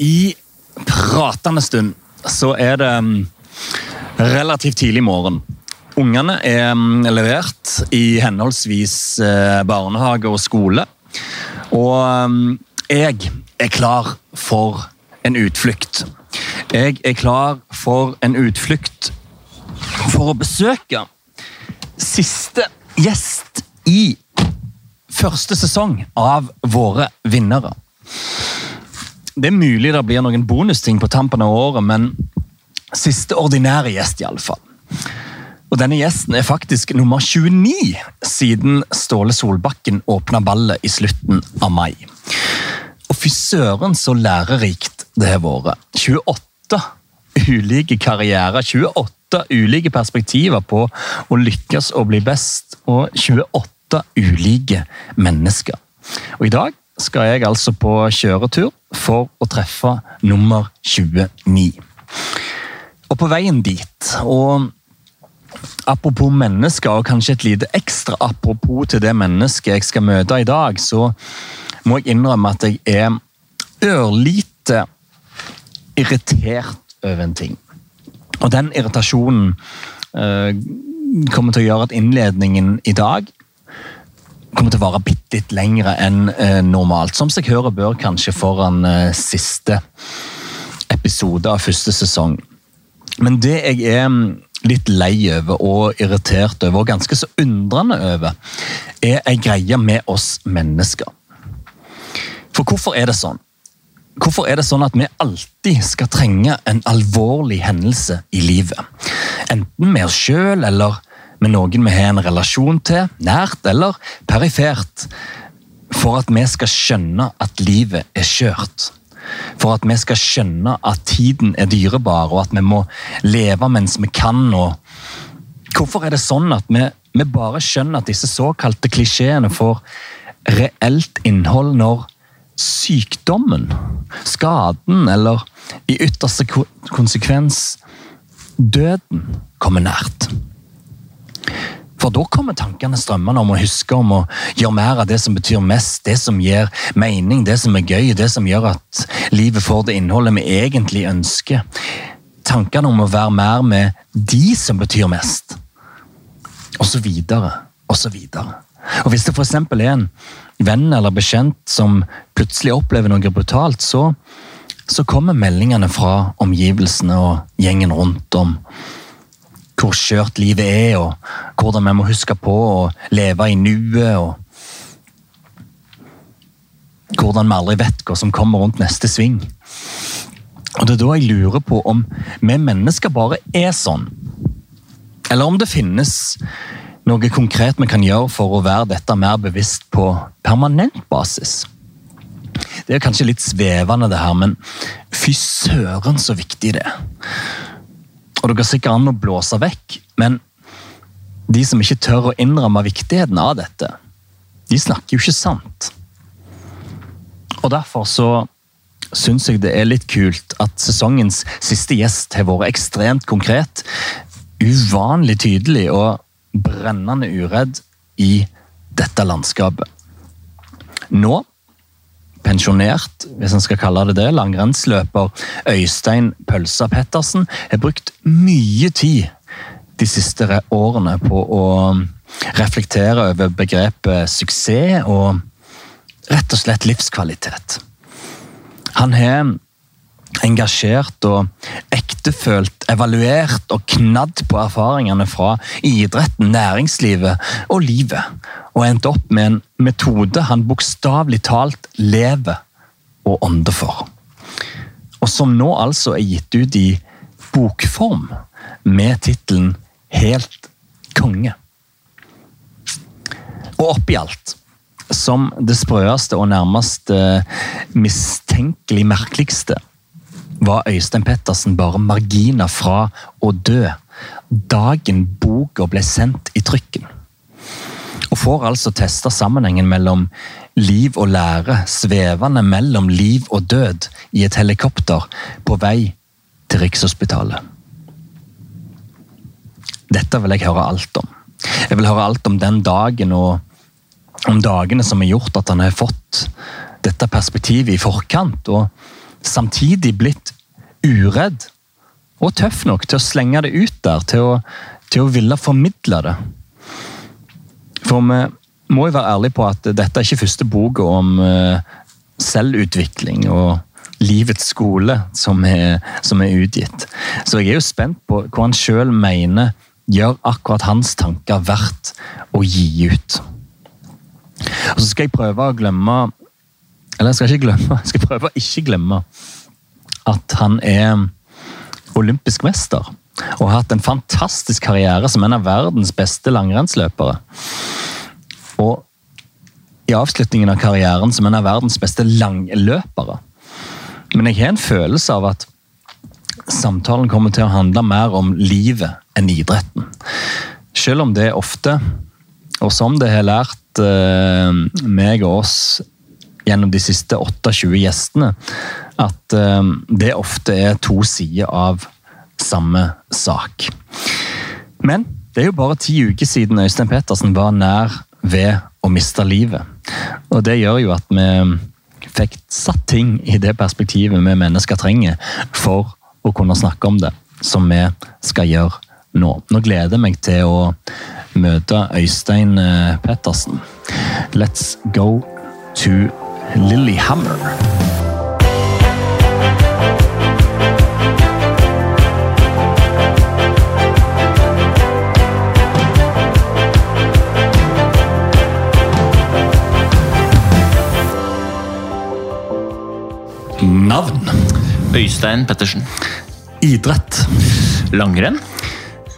I pratende stund så er det mm, relativt tidlig morgen. Ungene er mm, levert i henholdsvis eh, barnehage og skole. Og mm, jeg er klar for en utflukt. Jeg er klar for en utflukt for å besøke siste gjest i første sesong av Våre vinnere. Det er mulig det blir noen bonusting på tampen av året, men siste ordinære gjest, iallfall. Og denne gjesten er faktisk nummer 29 siden Ståle Solbakken åpna ballet i slutten av mai. Og fy søren så lærerikt det har vært. 28 ulike karrierer, 28 ulike perspektiver på å lykkes og bli best, og 28 ulike mennesker. Og i dag skal jeg altså på kjøretur for å treffe nummer 29. Og på veien dit, og apropos mennesker, og kanskje et lite ekstra apropos til det mennesket jeg skal møte i dag, så må jeg innrømme at jeg er ørlite irritert over en ting. Og den irritasjonen øh, kommer til å gjøre at innledningen i dag kommer til å vare bitte litt lengre enn eh, normalt. Som seg hører bør kanskje foran eh, siste episode av første sesong. Men det jeg er mm, litt lei over og irritert over, og ganske så undrende over, er ei greie med oss mennesker. For hvorfor er det sånn? Hvorfor er det sånn at vi alltid skal trenge en alvorlig hendelse i livet? Enten med oss sjøl eller med noen vi har en relasjon til, nært eller perifert, for at vi skal skjønne at livet er skjørt. For at vi skal skjønne at tiden er dyrebar, og at vi må leve mens vi kan. og Hvorfor er det sånn at vi, vi bare skjønner at disse såkalte klisjeene får reelt innhold når sykdommen, skaden eller i ytterste konsekvens døden kommer nært? For da kommer tankene strømmende om å huske om å gjøre mer av det som betyr mest, det som gir mening, det som er gøy, det som gjør at livet får det innholdet vi egentlig ønsker. Tankene om å være mer med de som betyr mest. Og så videre, og så videre. Og hvis det f.eks. er en venn eller bekjent som plutselig opplever noe brutalt, så, så kommer meldingene fra omgivelsene og gjengen rundt om hvor skjørt livet er, og hvordan vi må huske på å leve i nuet. og Hvordan vi aldri vet hva som kommer rundt neste sving. Og Det er da jeg lurer på om vi mennesker bare er sånn. Eller om det finnes noe konkret vi kan gjøre for å være dette mer bevisst på permanent basis. Det er kanskje litt svevende, det her, men fy søren så viktig det er. Og det går sikkert an å blåse vekk, men de som ikke tør å innrømme viktigheten av dette, de snakker jo ikke sant. Og derfor så syns jeg det er litt kult at sesongens siste gjest har vært ekstremt konkret, uvanlig tydelig og brennende uredd i dette landskapet. Nå pensjonert, hvis en skal kalle det det, langrennsløper Øystein Pølsa Pettersen har brukt mye tid de siste årene på å reflektere over begrepet suksess og rett og slett livskvalitet. Han har engasjert og ektefølt, evaluert og knadd på erfaringene fra idretten, næringslivet og livet, og endt opp med en metode han bokstavelig talt lever og ånder for. Og som nå altså er gitt ut i bokform med tittelen Helt konge. Og oppi alt som det sprøeste og nærmest mistenkelig merkeligste var Øystein Pettersen bare marginer fra å dø dagen boka ble sendt i trykken. Og får altså testa sammenhengen mellom liv og lære, svevende mellom liv og død i et helikopter på vei til Rikshospitalet. Dette vil jeg høre alt om. Jeg vil høre alt om den dagen og om dagene som har gjort at han har fått dette perspektivet i forkant. og samtidig blitt uredd og tøff nok til å slenge det ut der, til å, til å ville formidle det. For vi må jo være ærlige på at dette er ikke første boka om eh, selvutvikling og livets skole som er, som er, utgitt. Så jeg er jo spent på hva han sjøl mener gjør akkurat hans tanker verdt å gi ut. Og så skal jeg prøve å glemme Eller jeg skal ikke glemme, jeg skal prøve å ikke glemme at han er olympisk mester. Og har hatt en fantastisk karriere som en av verdens beste langrennsløpere. Og i avslutningen av karrieren som en av verdens beste langløpere. Men jeg har en følelse av at samtalen kommer til å handle mer om livet enn idretten. Selv om det ofte, og som det har lært uh, meg og oss gjennom de siste 28 gjestene, at uh, det ofte er to sider av samme sak. Men det er jo bare ti uker siden Øystein Pettersen var nær ved å miste livet. Og det gjør jo at vi fikk satt ting i det perspektivet vi mennesker trenger for å kunne snakke om det, som vi skal gjøre nå. Nå gleder jeg meg til å møte Øystein eh, Pettersen. Let's go to Lillehammer. Navn? Øystein Pettersen. Idrett? Langrenn?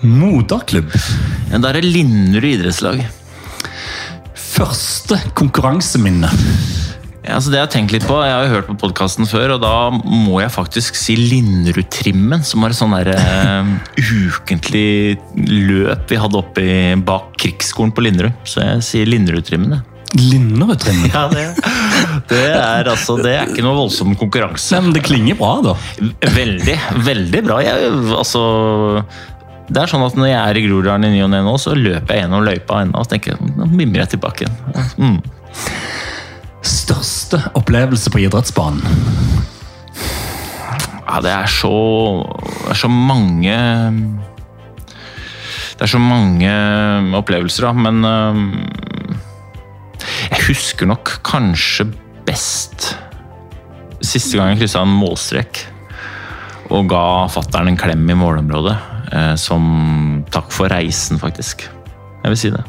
Moderklubb? Det er Linderud idrettslag. Første konkurranseminne? Ja, altså det Jeg har tenkt litt på, jeg har jo hørt på podkasten før, og da må jeg faktisk si Linderud-trimmen. Som var et sånn uh, ukentlig løp vi hadde oppe i, bak krigsskolen på Linderud. Så jeg sier Linderud-trimmen. Linderud-trimmen? Ja, det, det, er altså, det er ikke noe voldsom konkurranse. Nei, men det klinger bra, da. Veldig, veldig bra. Jeg, altså, det er sånn at Når jeg er i Groruddalen i ny og ne nå, så løper jeg gjennom løypa ennå og tenker nå mimrer jeg tilbake igjen. Mm. Største opplevelse på idrettsbanen? Ja, det er så Det er så mange Det er så mange opplevelser, da, men jeg husker nok kanskje best siste gang jeg kryssa en målstrek og ga fattern en klem i målområdet. Eh, som takk for reisen, faktisk. Jeg vil si det.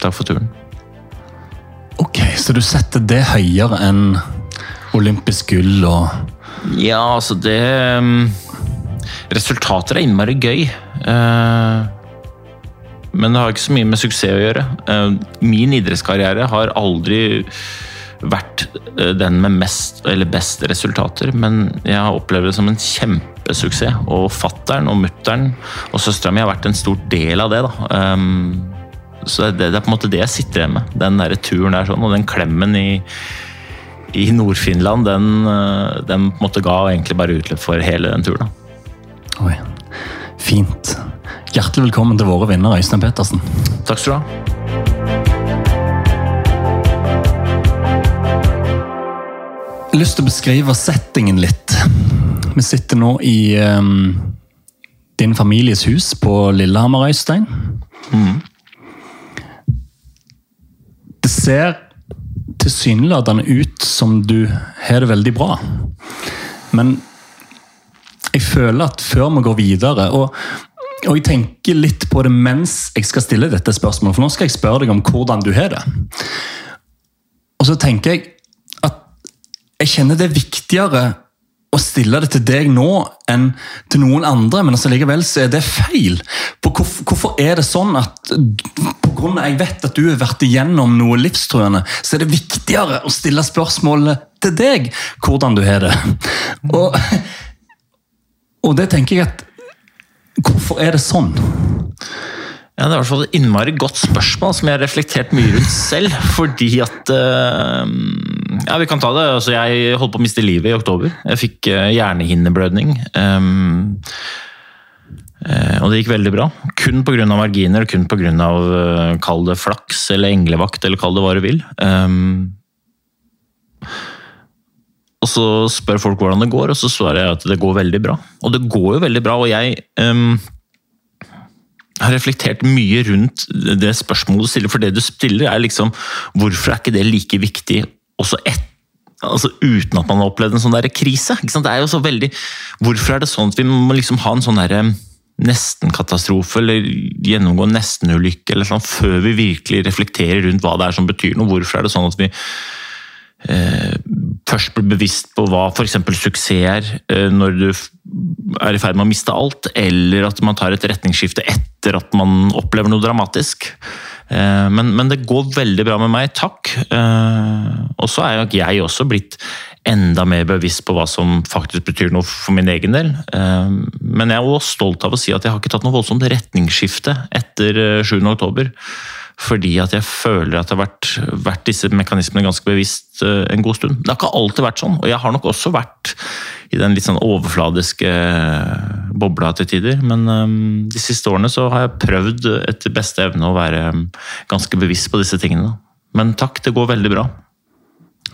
Takk for turen. Ok, så du setter det høyere enn olympisk gull og Ja, altså det Resultater er innmari gøy. Eh, men det har ikke så mye med suksess å gjøre. Eh, min idrettskarriere har aldri vært eh, den med mest eller best resultater, men jeg har opplevd det som en kjempesuksess. Og fattern og mutter'n og søstera mi har vært en stor del av det. da. Så det, det, er på en måte det jeg sitter igjen med. Den der turen der sånn, og den klemmen i, i Nord-Finland, den, eh, den, på en måte ga egentlig bare utløp for hele den turen. da. Oi, fint. Hjertelig velkommen til våre vinnere, Øystein Pettersen. Takk skal du ha. Jeg har lyst til å beskrive settingen litt. Vi sitter nå i um, din families hus på Lillehammer, Øystein. Mm. Det ser tilsynelatende ut som du har det veldig bra. Men jeg føler at før vi går videre og, og jeg tenker litt på det mens jeg skal stille dette spørsmålet, for nå skal jeg spørre deg om hvordan du har det. Og så tenker jeg at jeg kjenner det er viktigere å stille det til deg nå enn til noen andre, men altså likevel så er det feil. For hvorfor, hvorfor er det sånn at av jeg vet at du har vært igjennom noe livstruende, så er det viktigere å stille spørsmålet til deg hvordan du har det? Og, og det tenker jeg at Hvorfor er det sånn? Ja, Det er i hvert fall et innmari godt spørsmål som jeg har reflektert mye rundt selv. Fordi at uh, Ja, vi kan ta det. Altså, jeg holdt på å miste livet i oktober. Jeg fikk uh, hjernehinneblødning. Um, og det gikk veldig bra. Kun pga. marginer, kun pga. Uh, kall det flaks eller englevakt, eller kall det hva du vil. Um, og så spør folk hvordan det går, og så svarer jeg at det går veldig bra. Og det går jo veldig bra, og jeg um, har reflektert mye rundt det spørsmålet du stiller, for det du stiller er liksom Hvorfor er ikke det like viktig også et, altså uten at man har opplevd en sånn der krise? Det er jo så veldig Hvorfor er det sånn at vi må liksom ha en sånn derre nesten-katastrofe eller gjennomgå en nesten-ulykke eller sånn, før vi virkelig reflekterer rundt hva det er som betyr noe. Hvorfor er det sånn at vi eh, først blir bevisst på hva f.eks. suksess er eh, når du er i ferd med å miste alt, eller at man tar et retningsskifte etter at man opplever noe dramatisk. Eh, men, men, det går veldig bra med meg, takk. Eh, og så er jeg også blitt enda mer bevisst på hva som faktisk betyr noe for min egen del. Eh, men jeg er også stolt av å si at jeg har ikke tatt noe voldsomt retningsskifte etter 7. oktober. Fordi at jeg føler at jeg har vært, vært, disse mekanismene ganske bevisst en god stund. Det har ikke alltid vært sånn, og jeg har nok også vært i den litt sånn overfladiske bobla til tider. Men de siste årene så har jeg prøvd etter beste evne å være ganske bevisst på disse tingene. Men takk, det går veldig bra.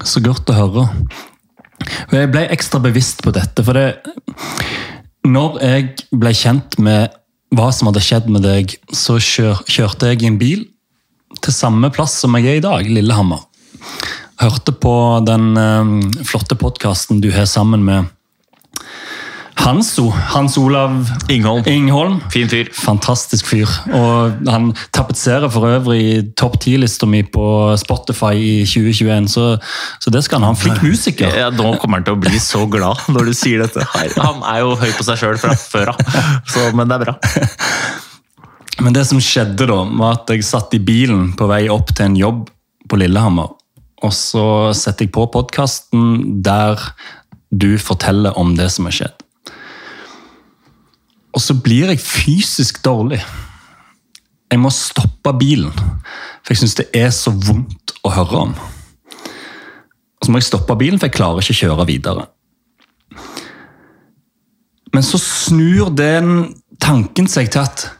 Så godt å høre. Jeg ble ekstra bevisst på dette, for det Når jeg ble kjent med hva som hadde skjedd med deg, så kjør, kjørte jeg i en bil til samme plass som jeg er i dag, Lillehammer. Hørte på den um, flotte podkasten du har sammen med Hanso. Hans Olav Ingholm. Ingholm. Fin fyr. Fantastisk fyr. Og han tapetserer for øvrig topp ti-lista mi på Spotify i 2021, så, så det skal han ha. En flink musiker. Ja, Nå kommer han til å bli så glad når du sier dette. Han er jo høy på seg sjøl fra før av, men det er bra. Men det som skjedde da, var at jeg satt i bilen på vei opp til en jobb på Lillehammer. Og så setter jeg på podkasten der du forteller om det som har skjedd. Og så blir jeg fysisk dårlig. Jeg må stoppe bilen, for jeg syns det er så vondt å høre om. Og så må jeg stoppe bilen, for jeg klarer ikke å kjøre videre. Men så snur den tanken seg til at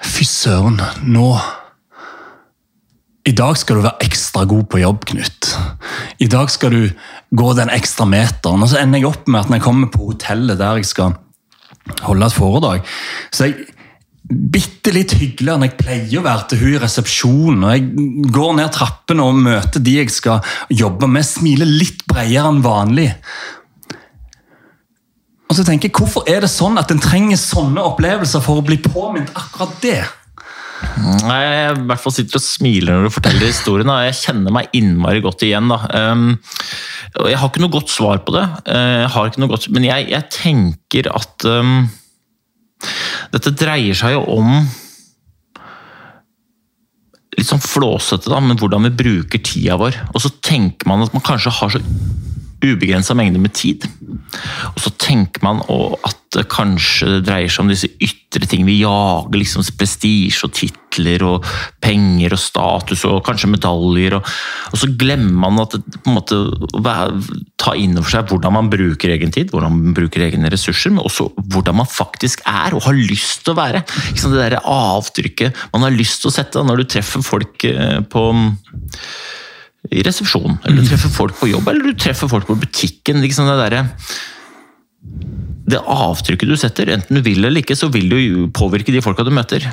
Fy søren, nå I dag skal du være ekstra god på jobb, Knut. I dag skal du gå den ekstra meteren. Og så ender jeg opp med at når jeg kommer på hotellet der jeg skal holde et foredrag. Så jeg bitte litt hyggeligere enn jeg pleier å være til hun i resepsjonen. og Jeg går ned trappene og møter de jeg skal jobbe med. Smiler litt bredere enn vanlig. Og så tenker jeg, Hvorfor er det sånn at en trenger sånne opplevelser for å bli påminnet akkurat det? Nei, Jeg i hvert fall sitter og smiler når du forteller historien. Jeg kjenner meg innmari godt igjen. da. Um, jeg har ikke noe godt svar på det, uh, jeg godt, men jeg, jeg tenker at um, dette dreier seg jo om litt sånn flåsete, da, men hvordan vi bruker tida vår. Og så tenker man at man kanskje har så ubegrensa mengde med tid. Og så tenker man at det kanskje dreier seg om disse ytre ting. Vi jager liksom prestisje og titler og penger og status og kanskje medaljer. Og, og så glemmer man at på en måte ta inn over seg hvordan man bruker egen tid, hvordan man bruker egne ressurser, men også hvordan man faktisk er og har lyst til å være. Det der avtrykket man har lyst til å sette når du treffer folk eh, på i resepsjonen, eller du treffer folk på jobb, eller du treffer folk på butikken. Liksom det, der, det avtrykket du setter, enten du vil eller ikke, så vil du påvirke de folka du møter.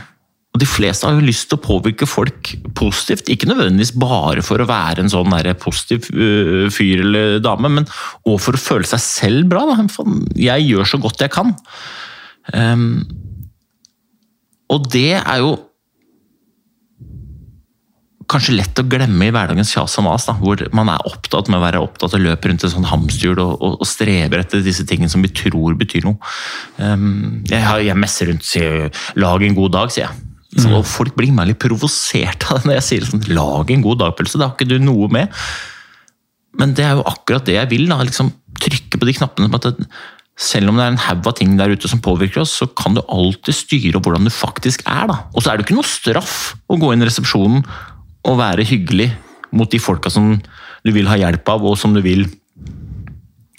Og De fleste har jo lyst til å påvirke folk positivt, ikke nødvendigvis bare for å være en sånn der positiv uh, fyr eller dame, men òg for å føle seg selv bra. Da. Jeg gjør så godt jeg kan. Um, og det er jo kanskje lett å glemme i hverdagens kjas og mas, hvor man er opptatt med å være opptatt og løper rundt et sånt hamsterhjul og, og, og, streber etter disse tingene som vi tror betyr noe. Um, jeg, jeg, messer rundt sier 'lag en god dag', sier jeg. Så, mm. Folk blir meg litt provosert av det når jeg sier sånn 'lag en god dag'-pølse'. Det har ikke du noe med. Men det er jo akkurat det jeg vil. da, liksom Trykke på de knappene. på at selv om det er en haug av ting der ute som påvirker oss, så kan du alltid styre hvordan du faktisk er. da. Og så er det ikke noe straff å gå inn i resepsjonen å være hyggelig mot de folka som du vil ha hjelp av, og som du vil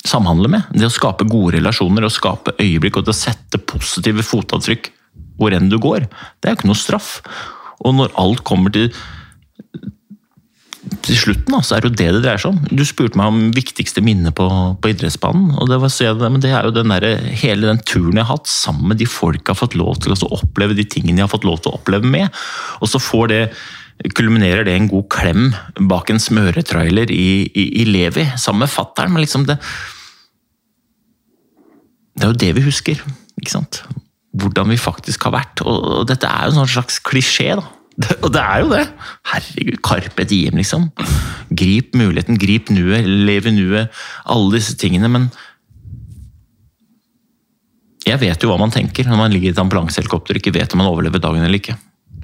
samhandle med. Det å skape gode relasjoner, å skape øyeblikk og til å sette positive fotavtrykk hvor enn du går, det er jo ikke noe straff. Og når alt kommer til til slutten så er det jo det det dreier seg om. Du spurte meg om viktigste minne på, på idrettsbanen. og det, var, det er jo den der, hele den turen jeg har hatt sammen med de folk jeg har fått lov til å oppleve de tingene jeg har fått lov til å oppleve med. Og så får det kulminerer det en god klem bak en smøretrailer i, i, i Levi, sammen med fattern. Men liksom det Det er jo det vi husker. ikke sant? Hvordan vi faktisk har vært. Og, dette er jo en slags klisjé, da. Det, og det er jo det! Herregud, Carpe diem, liksom. Grip muligheten, grip nuet, lev i nuet. Alle disse tingene. Men jeg vet jo hva man tenker når man ligger i et ambulansehelikopter og ikke vet om man overlever dagen eller ikke.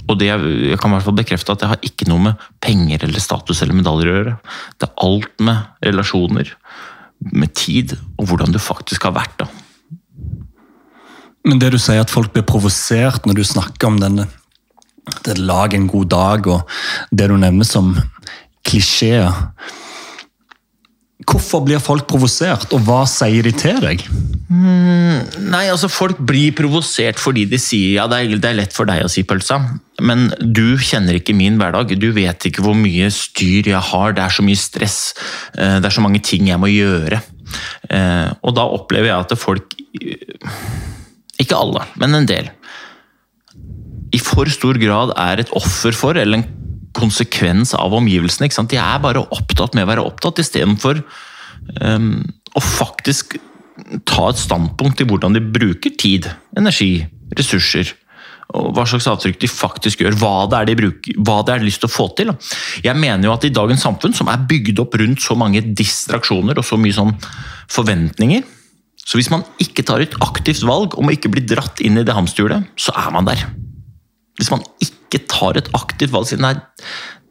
Og det, jeg kan i hvert fall bekrefte at det har ikke noe med penger eller status eller medaljer å gjøre. Det er alt med relasjoner, med tid, og hvordan du faktisk har vært. da. Men det du sier at folk blir provosert når du snakker om denne det lag en god dag og det du nevner som klisjeer. Hvorfor blir folk provosert, og hva sier de til deg? Mm, nei, altså Folk blir provosert fordi de sier ja, det er, det er, lett for deg å si pølsa, men du kjenner ikke min hverdag. Du vet ikke hvor mye styr jeg har, det er så mye stress, eh, det er så mange ting jeg må gjøre. Eh, og da opplever jeg at folk Ikke alle, men en del i for stor grad er et offer for, eller en konsekvens av omgivelsene. Ikke sant? De er bare opptatt med å være opptatt, istedenfor um, å faktisk ta et standpunkt til hvordan de bruker tid, energi, ressurser. Og hva slags avtrykk de faktisk gjør, hva det er de bruker, hva det er lyst til å få til. Jeg mener jo at i dagens samfunn, som er bygd opp rundt så mange distraksjoner og så mye sånn forventninger, så hvis man ikke tar et aktivt valg om å ikke bli dratt inn i det hamsterhjulet, så er man der. Hvis man ikke tar et aktivt valg og sier nei,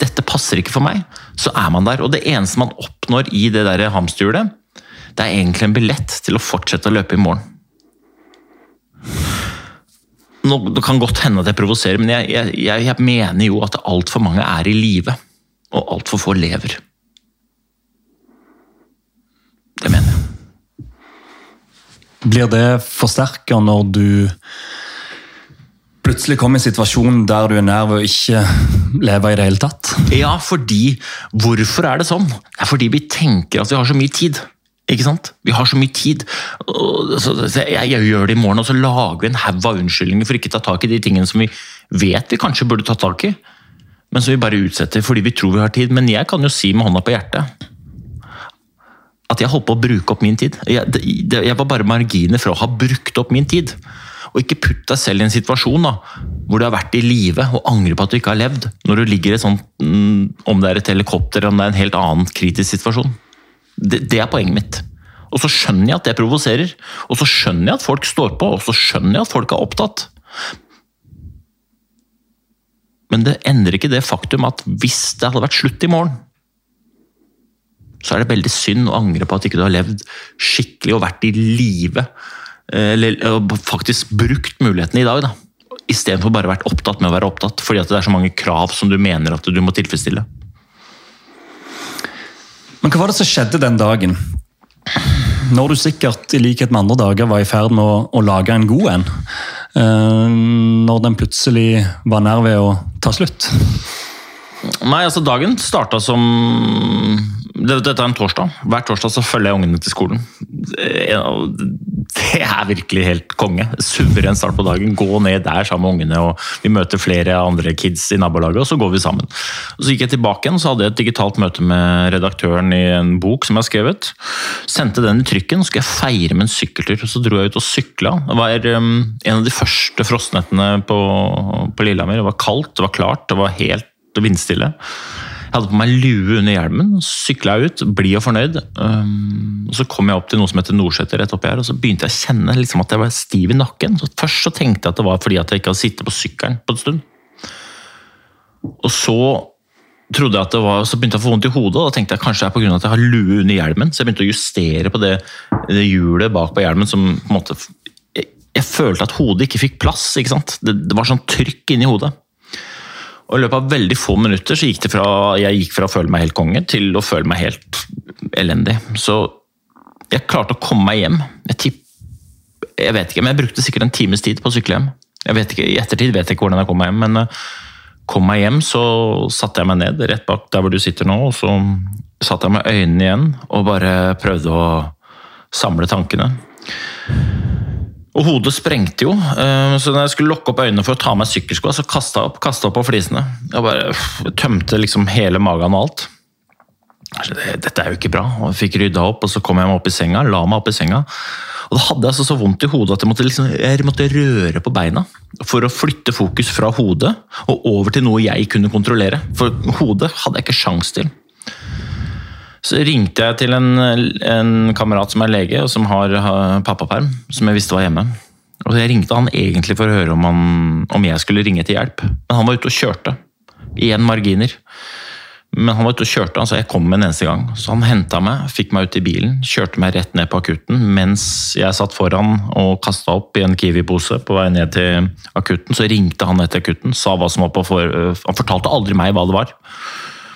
dette passer ikke for meg, så er man der. Og det eneste man oppnår i det der hamsterhjulet, det er egentlig en billett til å fortsette å løpe i morgen. Nå, det kan godt hende at jeg provoserer, men jeg, jeg, jeg mener jo at altfor mange er i live. Og altfor få lever. Det mener jeg. Blir det forsterka når du plutselig komme i en situasjon der du er nær ved å ikke leve i det hele tatt? Ja, fordi Hvorfor er det sånn? Det er fordi vi tenker at vi har så mye tid. Ikke sant? Vi har så mye tid. Jeg, jeg gjør det i morgen, og så lager vi en haug av unnskyldninger for ikke å ta tak i de tingene som vi vet vi kanskje burde ta tak i, men som vi bare utsetter fordi vi tror vi har tid. Men jeg kan jo si med hånda på hjertet at jeg holdt på å bruke opp min tid. Jeg, det, jeg var bare marginer fra å ha brukt opp min tid. Og ikke putt deg selv i en situasjon da, hvor du har vært i live og angrer på at du ikke har levd. Når du ligger i et sånt, mm, om det er et helikopter eller om det er en helt annen kritisk situasjon. Det, det er poenget mitt. Og så skjønner jeg at det provoserer. Og så skjønner jeg at folk står på, og så skjønner jeg at folk er opptatt. Men det endrer ikke det faktum at hvis det hadde vært slutt i morgen, så er det veldig synd å angre på at ikke du har levd skikkelig og vært i live eller faktisk brukt mulighetene i dag. da. Istedenfor bare vært opptatt med å være opptatt, fordi at det er så mange krav som du mener at du må tilfredsstille. Men hva var det som skjedde den dagen? Når du sikkert i likhet med andre dager var i ferd med å, å lage en god en. Eh, når den plutselig var nær ved å ta slutt? Nei, altså dagen starta som dette er en torsdag. Hver torsdag så følger jeg ungene til skolen. Det er virkelig helt konge. Suveren start på dagen. Gå ned der sammen med ungene. og Vi møter flere andre kids i nabolaget, og så går vi sammen. Så gikk jeg tilbake igjen, så hadde jeg et digitalt møte med redaktøren i en bok som jeg har skrevet. Sendte den i trykken, og skulle jeg feire med en sykkeltur. Så dro jeg ut og sykla. Det var um, en av de første frostnettene på, på Lillehammer. Det var kaldt, det var klart, det var helt vindstille. Jeg hadde på meg lue under hjelmen, sykla ut, blid og fornøyd. Um, så kom jeg opp til noe som heter Nordseter rett oppi her, og så begynte jeg å kjenne liksom at jeg var stiv i nakken. Så først så tenkte jeg at det var fordi at jeg ikke hadde sittet på sykkelen på en stund. Og så trodde jeg at det var, så begynte jeg å få vondt i hodet, og da tenkte jeg kanskje det er pga. at jeg har lue under hjelmen. Så jeg begynte å justere på det, det hjulet bak på hjelmen som på en måte jeg følte at hodet ikke fikk plass. ikke sant? Det, det var sånn trykk inni hodet. Og I løpet av veldig få minutter så gikk det fra jeg gikk fra å føle meg helt konge til å føle meg helt elendig. Så jeg klarte å komme meg hjem. Jeg, tipp, jeg vet ikke, men jeg brukte sikkert en times tid på å sykle hjem. Jeg vet ikke, I ettertid vet jeg ikke hvordan jeg kom meg hjem, men uh, kom meg hjem, så satte jeg meg ned rett bak der hvor du sitter nå, og så satte jeg med øynene igjen og bare prøvde å samle tankene. Og hodet sprengte jo, eh, så når jeg skulle lukke opp øynene for å ta meg sykkelskoa, så kasta jeg opp, opp på flisene. Jeg bare tømte liksom hele magen og alt. Dette er jo ikke bra. Og jeg fikk rydda opp, og så kom jeg meg opp i senga, la meg opp i senga. Og da hadde jeg altså så vondt i hodet at jeg måtte, liksom, jeg måtte røre på beina for å flytte fokus fra hodet og over til noe jeg kunne kontrollere. For hodet hadde jeg ikke sjans til. Så ringte jeg til en, en kamerat som er lege, og som har pappaperm, som jeg visste var hjemme. Og Jeg ringte han egentlig for å høre om, han, om jeg skulle ringe til hjelp, men han var ute og kjørte. Igjen marginer. Men han var ute og kjørte, altså jeg kom med en eneste gang. Så han henta meg, fikk meg ut i bilen, kjørte meg rett ned på akutten mens jeg satt foran og kasta opp i en Kiwi-pose på vei ned til akutten. Så ringte han etter akutten, sa hva som var på for... Han fortalte aldri meg hva det var.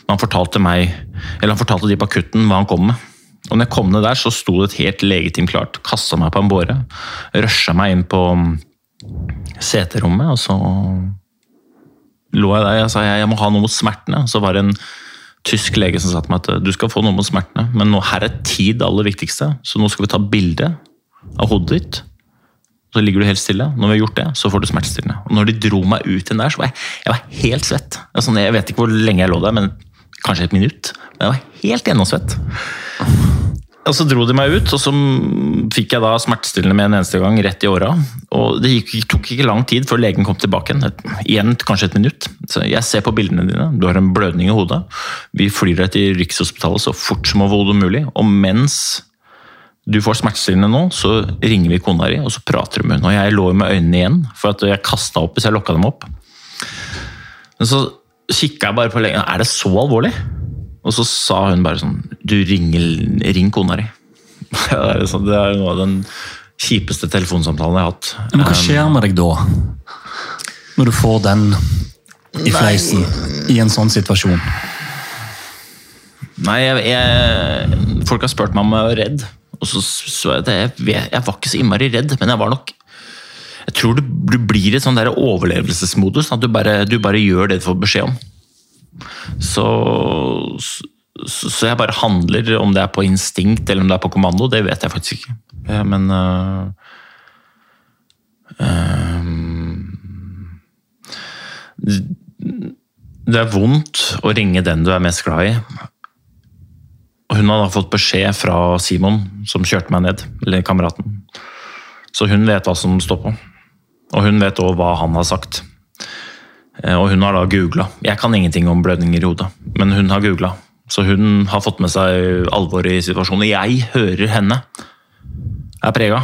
Han fortalte meg, eller han fortalte de på akutten hva han kom med. Og når jeg kom ned der, så sto det et helt legeteam klart. Kasta meg på en båre. Rusha meg inn på seterommet, og så lå jeg der. Jeg sa jeg, jeg må ha noe mot smertene. Så var det en tysk lege som sa til meg at du skal få noe mot smertene, men nå, her er tid det aller viktigste. Så nå skal vi ta bilde av hodet ditt. Så ligger du helt stille. Når vi har gjort det, så får du smertestillende. Og når de dro meg ut igjen der, så var jeg, jeg var helt svett. Altså, jeg vet ikke hvor lenge jeg lå der, men kanskje et minutt. Men jeg var helt gjennomsvett. Og Så dro de meg ut, og så fikk jeg da smertestillende med en eneste gang rett i åra. Og det gikk, tok ikke lang tid før legen kom tilbake igjen. Igjen kanskje et minutt. Så jeg ser på bildene dine, du har en blødning i hodet. Vi flyr deg til Rikshospitalet så fort som overhodet mulig. Og mens du får smertestillende nå, så ringer vi kona di og så prater du med henne. Og jeg lå med øynene igjen, for jeg kasta opp hvis jeg lokka dem opp. Men så kikka jeg bare på legen. Er det så alvorlig? Og så sa hun bare sånn Du ringer, ring kona di. Sånn, det er noe av den kjipeste telefonsamtalen jeg har hatt. Men hva skjer med deg da? Når du får den i fleisen i en sånn situasjon? Nei, jeg, jeg, folk har spurt meg om jeg var redd. Og så så jeg det. Jeg, jeg var ikke så innmari redd, men jeg var nok Jeg tror du, du blir i sånn overlevelsesmodus. At du bare, du bare gjør det du får beskjed om. Så, så, så, jeg bare handler, om det er på instinkt eller om det er på kommando, det vet jeg faktisk ikke. Men øh, øh, Det er vondt å ringe den du er mest glad i. Hun har da fått beskjed fra Simon, som kjørte meg ned, eller kameraten. Så hun vet hva som står på. Og hun vet òg hva han har sagt. Eh, og hun har da googla. Jeg kan ingenting om blødninger i hodet, men hun har googla. Så hun har fått med seg alvoret i situasjonen. Jeg hører henne Jeg er prega.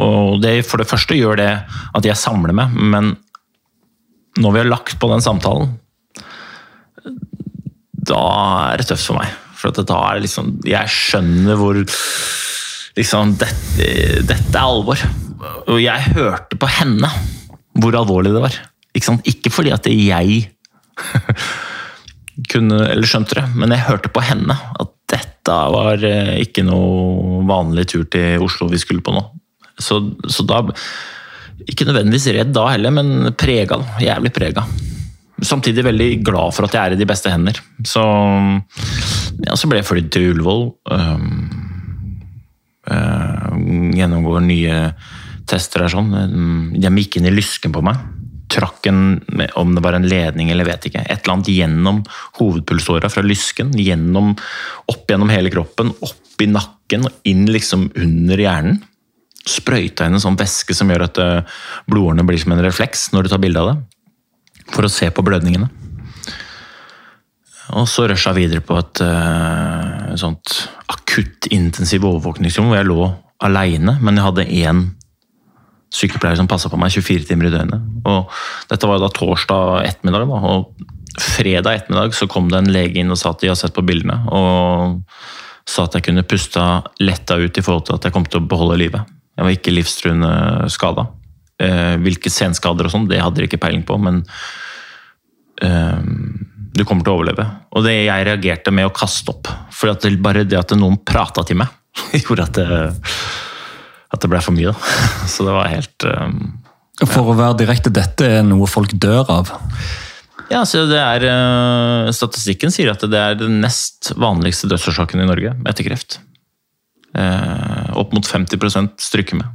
Og det for det første gjør det at jeg samler meg, men når vi har lagt på den samtalen, da er det tøft for meg. For da er det liksom Jeg skjønner hvor liksom dette, dette er alvor. Og jeg hørte på henne hvor alvorlig det var. Ikke, sant? ikke fordi at jeg kunne eller skjønte det, men jeg hørte på henne at dette var eh, ikke noe vanlig tur til Oslo vi skulle på nå. Så, så da Ikke nødvendigvis redd da heller, men prega. Jævlig prega. Samtidig veldig glad for at jeg er i de beste hender. Så, ja, så ble jeg flydd til Ullevål. Um, uh, gjennomgår nye tester der sånn. De gikk inn i lysken på meg trakk en, om det var en ledning eller vet ikke, et eller annet gjennom hovedpulsåra fra lysken, gjennom, opp gjennom hele kroppen, opp i nakken og inn liksom under hjernen. Sprøyta inn en sånn væske som gjør at eh, blodårene blir som en refleks når du tar bilde av det. For å se på blødningene. Og så rusha jeg videre på et uh, sånt akutt intensiv overvåkningsrom hvor jeg lå aleine, men jeg hadde én sykepleier som passa på meg 24 timer i døgnet. Og dette var da torsdag ettermiddag. Da, og fredag ettermiddag så kom det en lege inn og sa at de har sett på bildene. Og sa at jeg kunne pusta letta ut i forhold til at jeg kom til å beholde livet. Jeg var ikke livstruende skada. Eh, hvilke senskader og sånn, det hadde de ikke peiling på, men eh, du kommer til å overleve. Og det jeg reagerte med å kaste opp. For det, bare det at noen prata til meg, gjorde at det at det ble for mye. da. Så det var helt um, For å være direkte, dette er noe folk dør av? Ja, så det er, eh, Statistikken sier at det er den nest vanligste dødsårsaken i Norge etter kreft. Eh, opp mot 50 stryker med.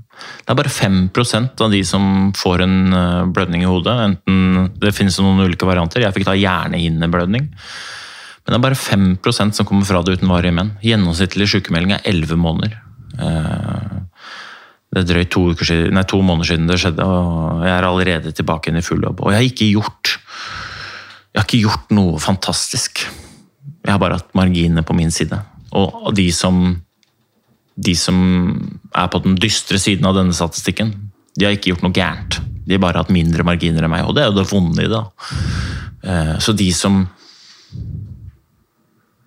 Det er bare 5% av de som får en eh, blødning i hodet. Enten, det finnes noen ulike varianter. Jeg fikk da hjernehinneblødning. Men det er bare 5% som kommer fra det uten varige menn. Gjennomsnittlig sykemelding er 11 måneder. Det er drøyt to, siden, nei, to, måneder siden det skjedde, og jeg er allerede tilbake inn i full jobb. Og jeg har ikke gjort jeg har ikke gjort noe fantastisk. Jeg har bare hatt marginene på min side. Og de som, de som er på den dystre siden av denne statistikken, de har ikke gjort noe gærent. De har bare hatt mindre marginer enn meg, og det er jo det vonde i det. Eh, så de som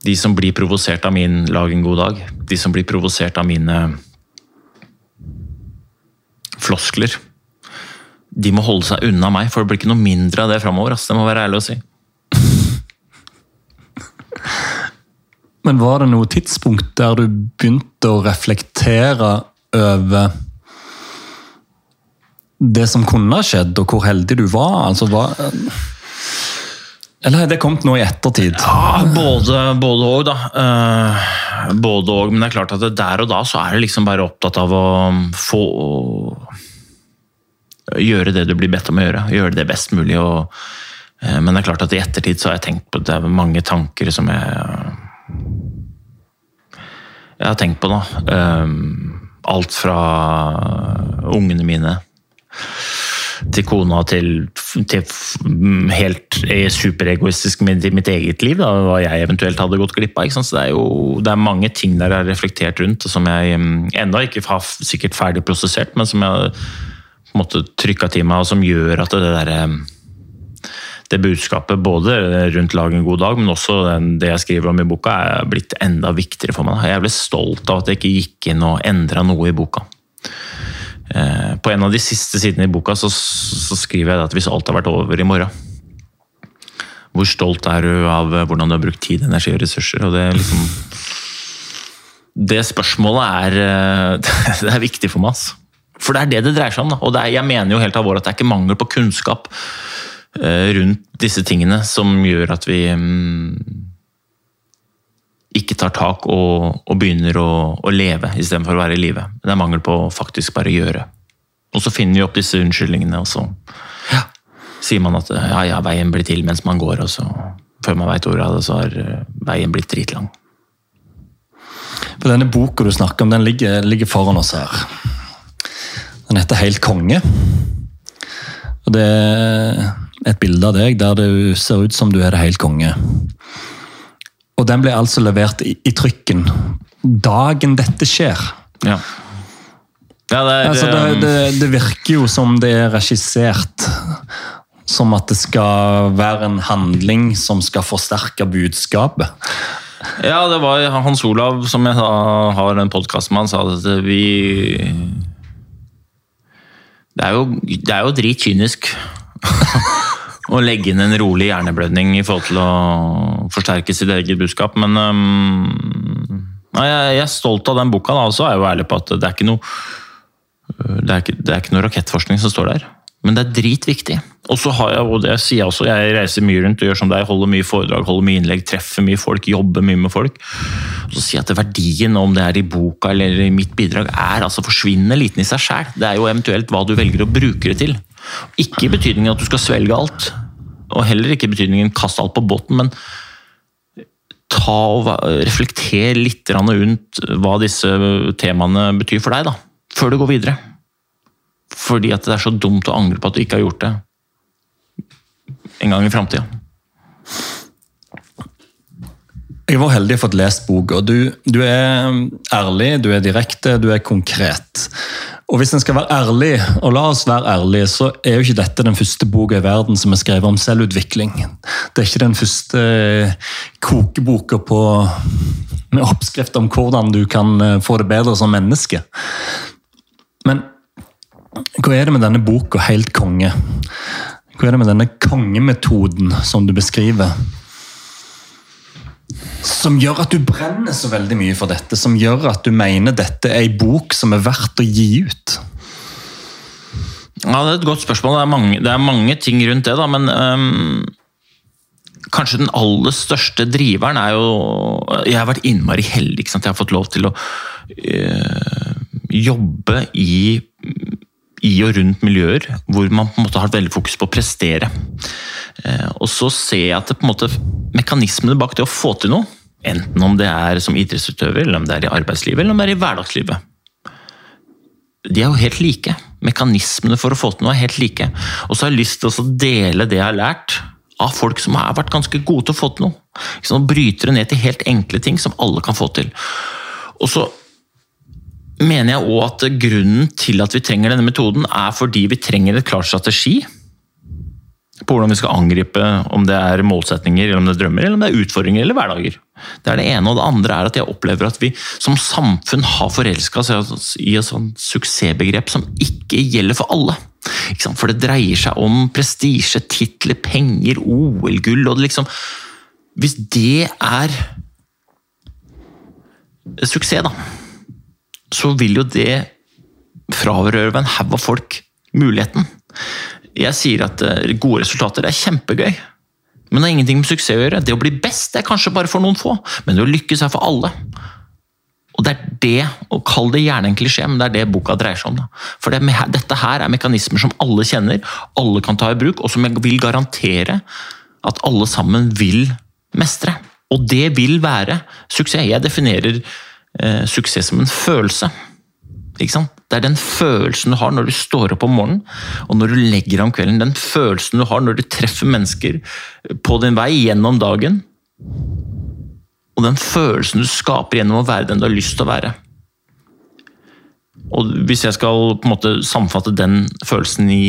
De som blir provosert av min 'lag en god dag', de som blir provosert av mine floskler, de må holde seg unna meg, for det blir ikke noe mindre av det framover. Det må være ærlig å si. Men var det noe tidspunkt der du begynte å reflektere over det som kunne ha skjedd, og hvor heldig du var? Altså, var eller har det kommet nå i ettertid? Ja, Både, både og, da. Uh, både og, Men det er klart at der og da så er det liksom bare opptatt av å få Gjøre det du blir bedt om å gjøre. Gjøre det best mulig. Og, uh, men det er klart at i ettertid så har jeg tenkt på det er mange tanker som jeg jeg har tenkt på nå. Um, alt fra ungene mine til kona til, til helt superegoistisk med mitt eget liv. Da, hva jeg eventuelt hadde gått glipp av. Så det er jo det er mange ting der jeg har reflektert rundt, som jeg um, ennå ikke har sikkert ferdig prosessert, men som jeg på en måte trykka til meg, og som gjør at det der um, det budskapet, både rundt Lag en god dag, men også det jeg skriver om i boka, er blitt enda viktigere for meg. Jeg jævlig stolt av at jeg ikke gikk inn og endra noe i boka. Eh, på en av de siste sidene i boka så, så skriver jeg at hvis alt har vært over i morgen Hvor stolt er du av hvordan du har brukt tid, energi og ressurser? Og det, liksom, det spørsmålet er, eh, det er viktig for meg. Altså. For det er det det dreier seg om. Da. Og er, jeg mener jo helt alvorlig at det er ikke mangel på kunnskap uh, rundt disse tingene som gjør at vi um, ikke tar tak og, og begynner å, å leve istedenfor å være i live. Det er mangel på å faktisk bare gjøre. Og så finner vi opp disse unnskyldningene, og så ja, sier man at ja, ja, veien blir til mens man går, og så før man veit ordet av det, så har eh, veien blitt dritlang. For Denne boka du snakker om, den ligger, ligger foran oss her. Den heter Helt konge. Og det er et bilde av deg der du ser ut som du er det helt konge. Og den ble altså levert i, i trykken dagen dette skjer. Ja. ja det, er, altså, det, um, det, det, virker jo som det er regissert. Som at det skal være en handling som skal forsterke budskapet. Ja, det var Hans Olav, som jeg har en podkast med, han sa at vi Det er jo, det er jo dritkynisk å legge inn en rolig hjerneblødning i forhold til å forsterke sitt eget budskap. Men um, jeg, er stolt av den boka, da, og så er jo ærlig på at det er ikke noe det er ikke, det er ikke noe rakettforskning som står der. Men det er dritviktig. Og så har jeg, og det sier jeg også, jeg reiser mye rundt og gjør som deg, holder mye foredrag, holder mye innlegg, treffer mye folk, jobber mye med folk. Og så sier jeg at verdien, om det er i boka eller i mitt bidrag, er altså forsvinnende liten i seg sjæl. Det er jo eventuelt hva du velger å bruke det til. Ikke i betydningen at du skal svelge alt, og heller ikke i betydningen kaste alt på båten, men ta og reflekter litt rundt hva disse temaene betyr for deg, da, før du går videre. Fordi at det er så dumt å angre på at du ikke har gjort det en gang i framtida. Jeg var heldig å fått lest boka. Du, du er ærlig, du er direkte, du er konkret. Og hvis en skal være ærlig, og la oss være ærlige, så er jo ikke dette den første boka i verden som er skrevet om selvutvikling. Det er ikke den første kokeboka på, med oppskrift om hvordan du kan eh, få det bedre som menneske. Men hva er det med denne boka, Helt konge? Hva er det med denne kongemetoden som du beskriver? Som gjør at du brenner så veldig mye for dette? Som gjør at du mener dette er ei bok som er verdt å gi ut? Ja, Det er et godt spørsmål. Det er mange, det er mange ting rundt det, da, men um, kanskje den aller største driveren er jo Jeg har vært innmari heldig. Jeg har fått lov til å øh, jobbe i, i og rundt miljøer hvor man på en måte har veldig fokus på å prestere. Eh, og så ser jeg at det, på en måte, mekanismene bak det å få til noe, enten om det er som idrettsutøver, eller om det er i arbeidslivet, eller om det er i hverdagslivet, de er jo helt like. Mekanismene for å få til noe er helt like. Og så har jeg lyst til å dele det jeg har lært av folk som har vært ganske gode til å få til noe. Sånn, bryter det ned til helt enkle ting som alle kan få til. Og så mener jeg òg at grunnen til at vi trenger denne metoden, er fordi vi trenger et klart strategi på hvordan vi skal angripe om det er målsetninger, eller om det er drømmer, eller om det er utfordringer eller hverdager. Det er det ene. Og det andre er at jeg opplever at vi som samfunn har forelska oss i et sånt suksessbegrep som ikke gjelder for alle. For det dreier seg om prestisje, titler, penger, OL-gull og det liksom Hvis det er suksess, da, så vil jo det frarøve en haug av folk muligheten. Jeg sier at eh, gode resultater er kjempegøy, men det har ingenting med suksess å gjøre. Det å bli best er kanskje bare for noen få, men det å lykkes er for alle. Og det er det, og Kall det gjerne en klisjé, men det er det boka dreier seg om. Da. For det, Dette her er mekanismer som alle kjenner, alle kan ta i bruk, og som jeg vil garantere at alle sammen vil mestre. Og det vil være suksess. Jeg definerer eh, suksess som en følelse. Det er den følelsen du har når du står opp om morgenen og når du legger deg om kvelden. Den følelsen du har når du treffer mennesker på din vei gjennom dagen. Og den følelsen du skaper gjennom å være den du har lyst til å være. Og Hvis jeg skal på en måte samfatte den følelsen i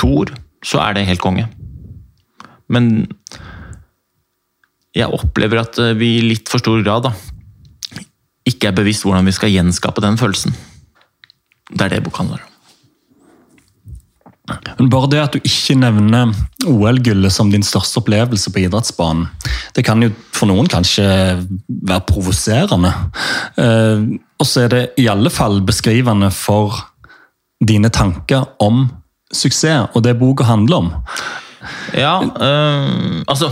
to ord, så er det helt konge. Men jeg opplever at vi i litt for stor grad da, ikke er bevisst hvordan vi skal gjenskape den følelsen. Det er det boka handler om. Men bare det at du ikke nevner OL-gullet som din største opplevelse på idrettsbanen, det kan jo for noen kanskje være provoserende. Eh, og så er det i alle fall beskrivende for dine tanker om suksess, og det boka handler om. Ja, øh, altså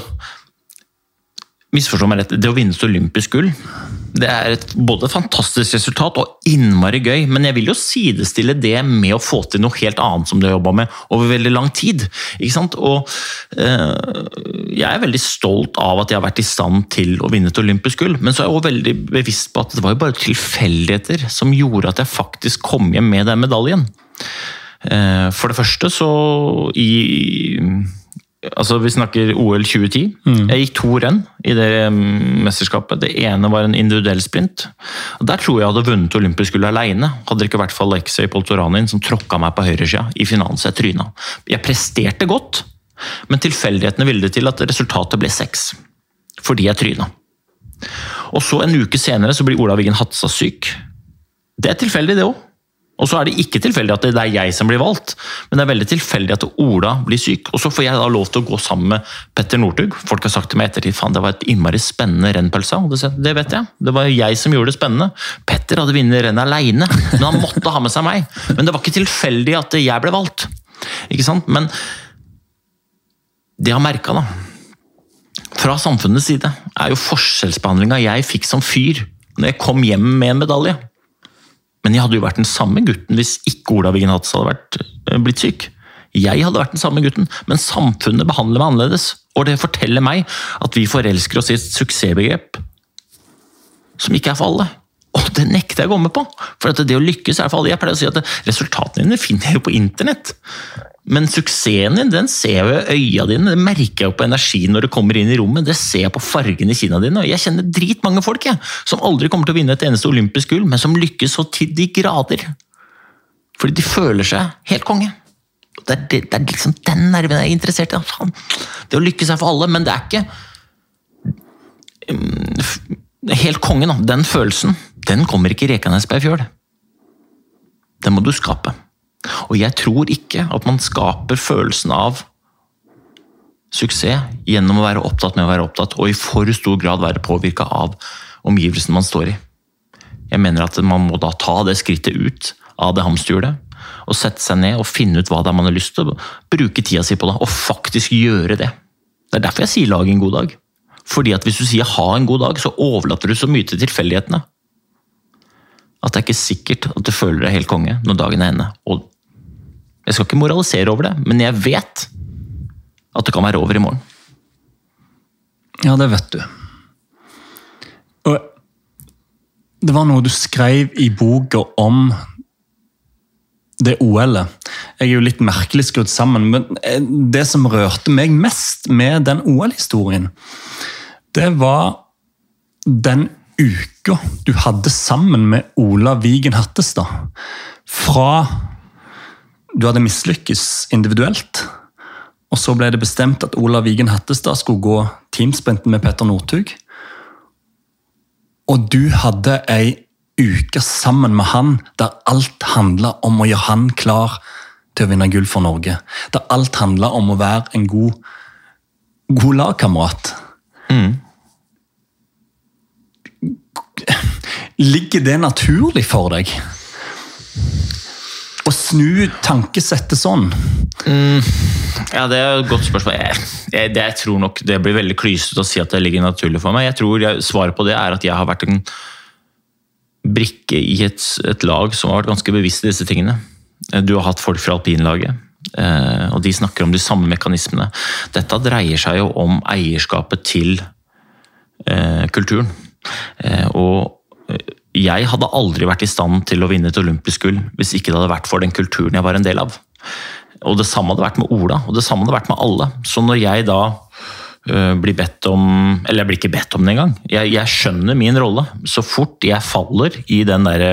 Misforstå meg rett, det å vinne olympisk gull det er et både fantastisk resultat og innmari gøy, men jeg vil jo sidestille det med å få til noe helt annet som du har jobba med over veldig lang tid. Ikke sant? Og øh, jeg er veldig stolt av at jeg har vært i stand til å vinne et olympisk gull, men så er jeg også veldig bevisst på at det var jo bare tilfeldigheter som gjorde at jeg faktisk kom hjem med den medaljen. Eh, for det første så i Altså, Vi snakker OL 2010. Mm. Jeg gikk to renn i det mesterskapet. Det ene var en individuell sprint. Og Der tror jeg hadde vunnet olympisk gull alene. Hadde det ikke vært for Alexei Poltoranin som tråkka meg på høyresida i finalen så jeg tryna. Jeg presterte godt, men tilfeldighetene ville det til at resultatet ble seks. Fordi jeg tryna. Og så En uke senere så blir Olav Wiggen Hatsa syk. Det er tilfeldig, det òg. Og så er det ikke tilfeldig at det er jeg som blir valgt, men det er veldig tilfeldig at Ola blir syk. Og så får jeg da lov til å gå sammen med Petter Northug. Folk har sagt til meg ettertid faen, det var et innmari spennende rennpølse. Det vet jeg. Det var jeg som gjorde det spennende. Petter hadde vunnet rennet aleine, men han måtte ha med seg meg. Men det var ikke tilfeldig at jeg ble valgt. Ikke sant? Men det jeg har merka, da, fra samfunnets side, er jo forskjellsbehandlinga jeg fikk som fyr når jeg kom hjem med en medalje. Men jeg hadde jo vært den samme gutten hvis ikke Ola Wiggen Hatz hadde vært, eh, blitt syk. Jeg hadde vært den samme gutten, men samfunnet behandler meg annerledes. Og det forteller meg at vi forelsker oss i et suksessbegrep som ikke er for alle. Og det nekter jeg å gå med på! For det å lykkes er for alle. Jeg pleier å si at resultatene dine finner jeg jo på internett. Men suksessen din den ser jeg ved øya dine, det merker jeg jo på energien når du kommer inn i rommet. Det ser jeg på fargen i kinna dine. og Jeg kjenner dritmange folk jeg, som aldri kommer til å vinne et eneste olympisk gull, men som lykkes så til de grader. Fordi de føler seg helt konge. Det er, det, det er liksom den nerven jeg er interessert i. Faen. Det å lykkes er for alle, men det er ikke um, Helt konge, da. Den følelsen, den kommer ikke i ei fjøl. Den må du skape. Og jeg tror ikke at man skaper følelsen av suksess gjennom å være opptatt med å være opptatt, og i for stor grad være påvirka av omgivelsene man står i. Jeg mener at man må da ta det skrittet ut av det hamsterhjulet, og sette seg ned og finne ut hva det er man har lyst til bruke tida si på, det, og faktisk gjøre det. Det er derfor jeg sier lag en god dag. Fordi at hvis du sier ha en god dag, så overlater du så mye til tilfeldighetene. At det er ikke sikkert at du føler deg helt konge når dagen er ende. Og jeg skal ikke moralisere over det, men jeg vet at det kan være over i morgen. Ja, det vet du. Og det var noe du skrev i boka om det OL-et. Jeg er jo litt merkelig skrudd sammen, men eh, det som rørte meg mest med den OL-historien, det var den uka du hadde sammen med Ola Vigen Hattestad. Fra du hadde mislykkes individuelt, og så ble det bestemt at Ola Vigen Hattestad skulle gå teamsprinten med Petter Northug. Og du hadde ei uke sammen med han der alt handla om å gjøre han klar til å vinne gull for Norge. Der alt handla om å være en god, god lagkamerat. Mm. Ligger det naturlig for deg? Å snu tankesettet sånn? Ja, Det er et godt spørsmål. Jeg, jeg, jeg tror nok det blir veldig klysete å si at det ligger naturlig for meg. Jeg tror jeg, Svaret på det er at jeg har vært en brikke i et, et lag som har vært ganske bevisst i disse tingene. Du har hatt folk fra alpinlaget, eh, og de snakker om de samme mekanismene. Dette dreier seg jo om eierskapet til eh, kulturen. Eh, og jeg hadde aldri vært i stand til å vinne et olympisk gull hvis ikke det hadde vært for den kulturen jeg var en del av. Og det samme hadde vært med Ola, og det samme hadde vært med alle. Så når jeg da blir bedt om Eller jeg blir ikke bedt om det engang. Jeg, jeg skjønner min rolle. Så fort jeg faller i den der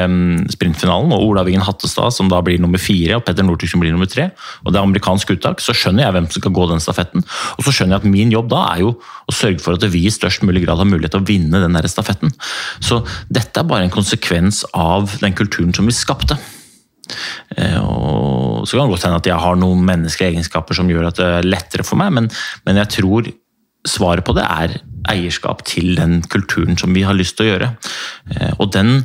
sprintfinalen, og Ola Wingen Hattestad som da blir nummer fire, og Petter Northug som blir nummer tre, og det er amerikansk uttak, så skjønner jeg hvem som skal gå den stafetten. Og så skjønner jeg at min jobb da er jo å sørge for at vi i størst mulig grad har mulighet til å vinne den der stafetten. Så dette er bare en konsekvens av den kulturen som vi skapte. Eh, og så kan det godt hende at jeg har noen menneskelige egenskaper som gjør at det er lettere for meg, men, men jeg tror svaret på det er eierskap til den kulturen som vi har lyst til å gjøre. Eh, og den,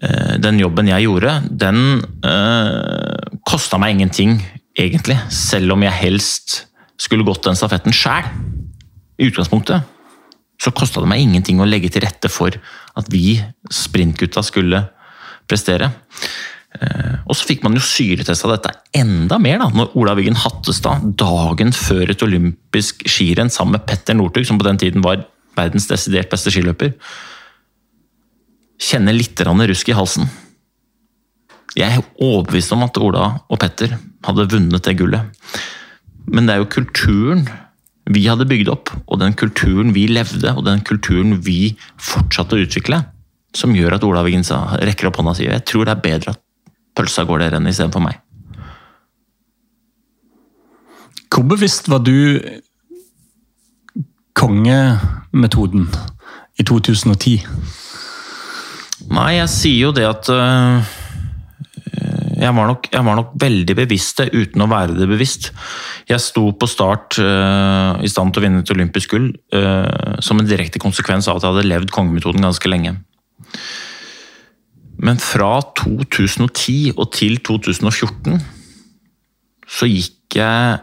eh, den jobben jeg gjorde, den øh, kosta meg ingenting, egentlig. Selv om jeg helst skulle gått den stafetten sjæl, i utgangspunktet. Så kosta det meg ingenting å legge til rette for at vi sprintgutta skulle prestere. Eh, og så fikk man jo syretesta dette enda mer da, når Ola Wiggen Hattestad dagen før et olympisk skirenn sammen med Petter Northug, som på den tiden var verdens desidert beste skiløper, kjenner litt rusk i halsen. Jeg er overbevist om at Ola og Petter hadde vunnet det gullet. Men det er jo kulturen vi hadde bygd opp, og den kulturen vi levde, og den kulturen vi fortsatte å utvikle, som gjør at Ola Wiggen rekker opp hånda og jeg tror det er bedre at pølsa går der enn istedenfor meg. Hvor bevisst var du kongemetoden i 2010? Nei, jeg sier jo det at øh, jeg, var nok, jeg, var nok, veldig bevisst det, uten å være det bevisst. Jeg sto på start øh, i stand til å vinne et olympisk gull øh, som en direkte konsekvens av at jeg hadde levd kongemetoden ganske lenge. Men fra 2010 og til 2014 så gikk jeg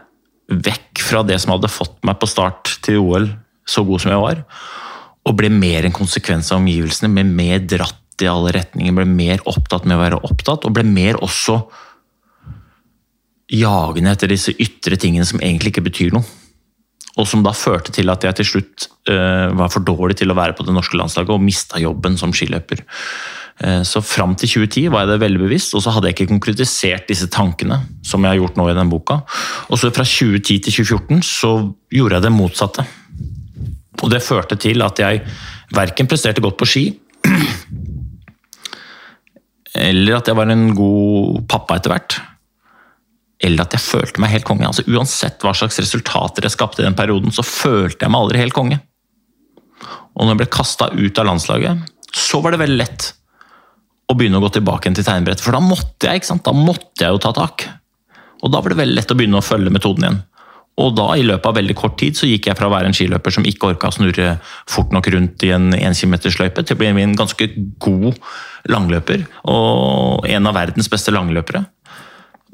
vekk fra det som hadde fått meg på start til OL så god som jeg var, og ble mer en konsekvens av omgivelsene, ble mer dratt i alle retninger, ble mer opptatt med å være opptatt, og ble mer også jagende etter disse ytre tingene som egentlig ikke betyr noe. Og som da førte til at jeg til slutt uh, var for dårlig til å være på det norske landslaget og mista jobben som skiløper. Eh, så fram til 2010 var jeg det veldig bevisst, og så hadde jeg ikke konkretisert disse tankene. som jeg har gjort nå i den boka. Og så fra 2010 til 2014 så gjorde jeg det motsatte. Og det førte til at jeg verken presterte godt på ski, eller at jeg var en god pappa etter hvert. Eller at jeg følte meg helt konge. Altså Uansett hva slags resultater jeg skapte i den perioden, så følte jeg meg aldri helt konge. Og når jeg ble kasta ut av landslaget, så var det veldig lett og begynne å gå tilbake til tegnebrettet. For da måtte jeg ikke sant? Da måtte jeg jo ta tak. Og da var det veldig lett å begynne å følge metoden igjen. Og da, i løpet av veldig kort tid, så gikk jeg fra å være en skiløper som ikke orka å snurre fort nok rundt i en 1 km-løype, til å bli en ganske god langløper. Og en av verdens beste langløpere.